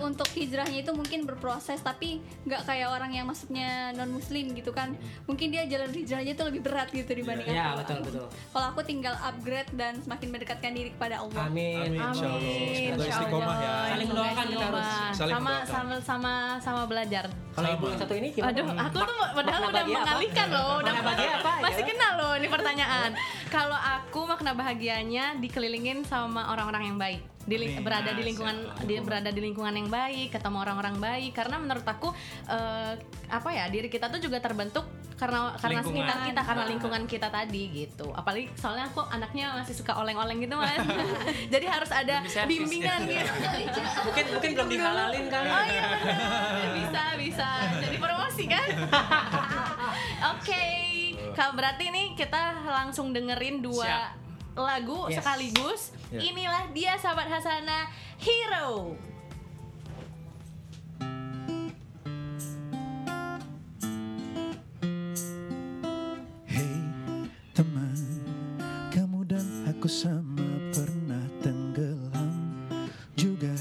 untuk hijrahnya itu mungkin berproses tapi nggak kayak orang yang masuknya non muslim gitu kan. Mungkin dia jalan hijrahnya itu lebih berat gitu dibanding ya aku. betul betul Kalau aku tinggal upgrade dan semakin mendekatkan diri kepada Allah. amin Amin. Insya Allah. Semoga Insya istiqomah Allah. ya. Saling mendoakan kita harus. Saling sama, sama sama sama belajar. kalau ibu yang satu ini gimana? Aduh, aku tuh Mak- padahal makna udah apa? mengalihkan loh, udah bahagia apa? [LAUGHS] masih Ya. kenal loh ini pertanyaan. Kalau aku makna bahagianya dikelilingin sama orang-orang yang baik. Di ling- Amin. berada di Masya lingkungan di, berada di lingkungan yang baik, ketemu orang-orang baik karena menurut aku eh, apa ya, diri kita tuh juga terbentuk karena karena Lingkungan. sekitar kita, karena Ah. lingkungan kita tadi gitu. Apalagi soalnya aku anaknya masih suka oleng-oleng gitu Mas. [LAUGHS] Jadi harus ada bimbingan gitu. [LAUGHS] mungkin mungkin belum dihalalin kali Oh iya bisa bisa jadi promosi kan. [LAUGHS] Oke, Kak berarti nih kita langsung dengerin dua Siap. Lagu Yes. sekaligus. Ya. Inilah dia sahabat Hasana Hero. Hei teman, kamu dan Aku sama pernah tenggelam juga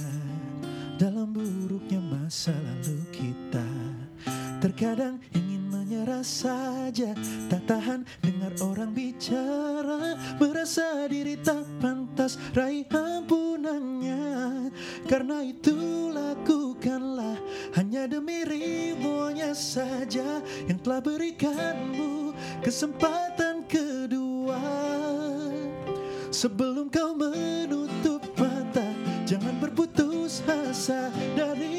dalam buruknya masa lalu kita. Terkadang ingin menyerah saja, tak tahan dengar orang raih ampunannya. Karena itu lakukanlah hanya demi ridhonya saja yang telah berikanmu kesempatan kedua. Sebelum kau menutup mata Jangan berputus asa dari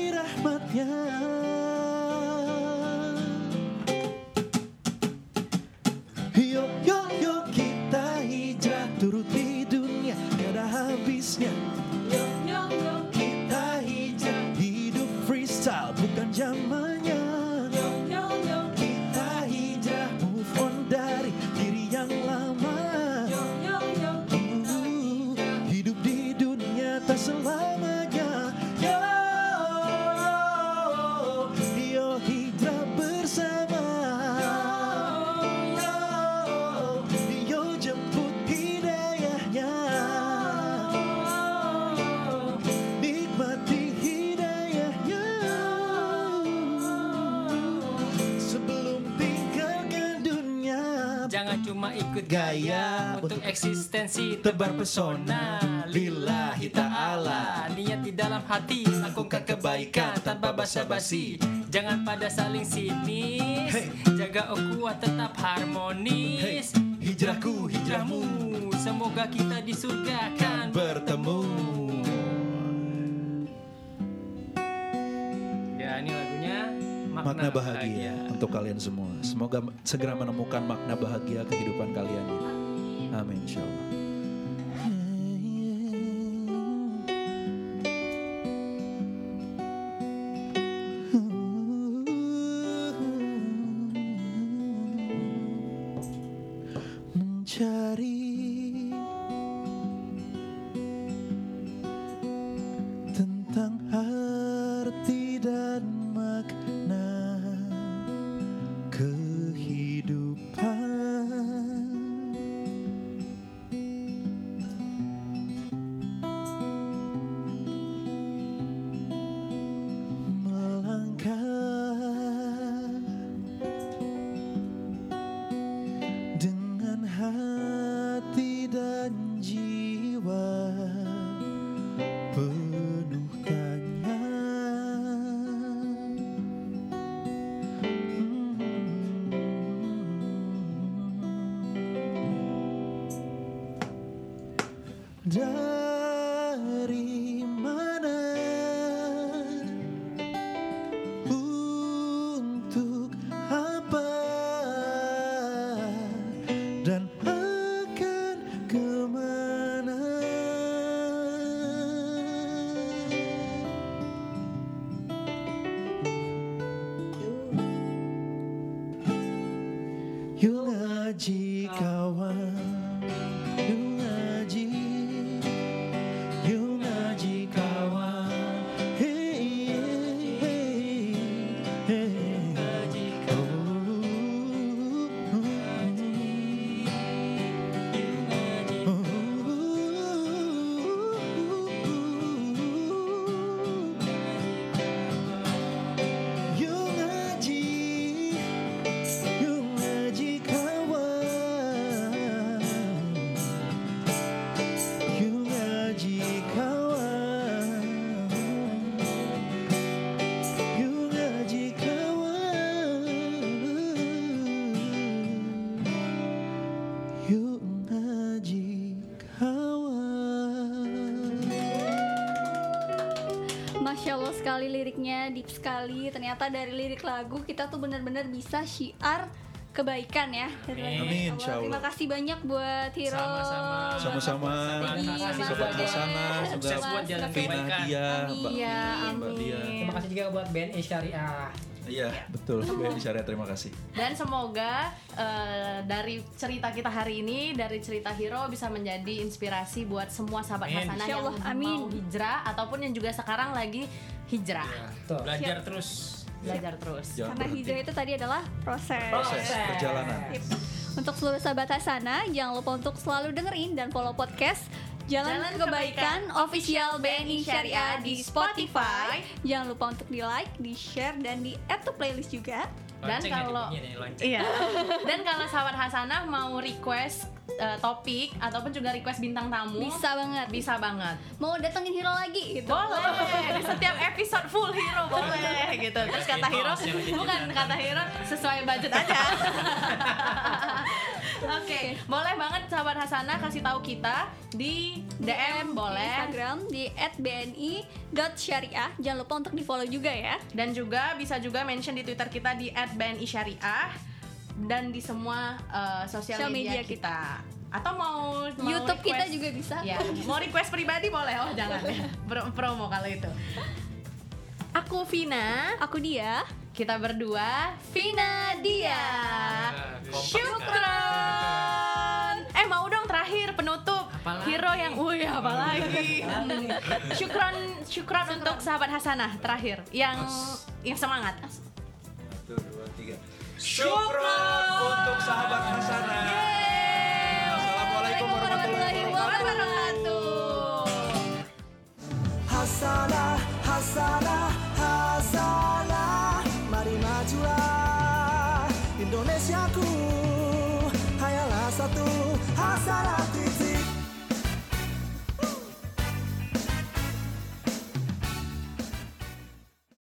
cuma ikut Gaya gaya untuk untuk eksistensi tebar pesona. Lillahi ta'ala. Niat di dalam hati lakukan kebaikan tanpa basa-basi. Jangan pada saling sinis. Hey. Jaga ukhuwah tetap harmonis. Hey, hijrahku, hijrahmu. Semoga kita di surga kan bertemu makna bahagia untuk kalian semua. Semoga segera menemukan makna bahagia kehidupan kalian. Amin insyaallah. Ngaji Ternyata dari lirik lagu kita tuh benar-benar bisa syiar kebaikan ya. Lagu Amin, Allah. Terima kasih banyak buat Hiro. Sama-sama. Sama-sama. Sobat Sukses Sobat buat jalan kebaikan. Dia, Amin. Mbak Iya, Mbak Dia. amin. Terima kasih juga buat BNI Syariah. Iya, betul. BNI Syariah terima kasih. Dan semoga eh, dari cerita kita hari ini, dari cerita Hero bisa menjadi inspirasi buat semua sahabat Amin. Hasanah yang amin. mau hijrah ataupun yang juga sekarang lagi hijrah. Tuh. Belajar terus. Belajar terus. Jangan Karena berhenti. hijrah itu tadi adalah proses. Proses perjalanan. Sip. Untuk seluruh sahabat Hasana, jangan lupa untuk selalu dengerin dan follow podcast Jalan, Jalan Kebaikan Kebaikan Official BNI Syariah di Spotify. Jangan lupa untuk di like, di share, dan di add to playlist juga. Dan Lonceng kalau- ya. Iya. [LAUGHS] Dan kalau sahabat Hasanah mau request uh, topik ataupun juga request bintang tamu, Bisa banget. bisa banget. Mau datengin Hero lagi gitu. Boleh. Di setiap episode full hero boleh gitu. Terus kata hero, dijajakan. bukan kata hero sesuai budget aja. [LAUGHS] Oke, boleh banget sahabat Hasanah kasih tahu kita di DM di boleh Instagram di @bni.syariah. Jangan lupa untuk di follow juga ya. dan juga bisa juga mention di Twitter kita di @bni_syariah dan di semua uh, sosial media, media kita. Atau mau, mau YouTube kita request- juga bisa. Ya, mau request pribadi boleh. Oh, jangan ya. [LAUGHS] Pro- promo kalau itu. Aku Vina, Aku dia. kita berdua Vina dia. Syukron. Eh mau dong terakhir penutup Apalagi? hero yang, wih apalagi. syukron, syukron untuk sahabat Hasanah terakhir yang yang semangat. Satu, dua, tiga. Syukron untuk sahabat Hasanah. Assalamualaikum warahmatullahi wabarakatuh. Hasanah, Hasanah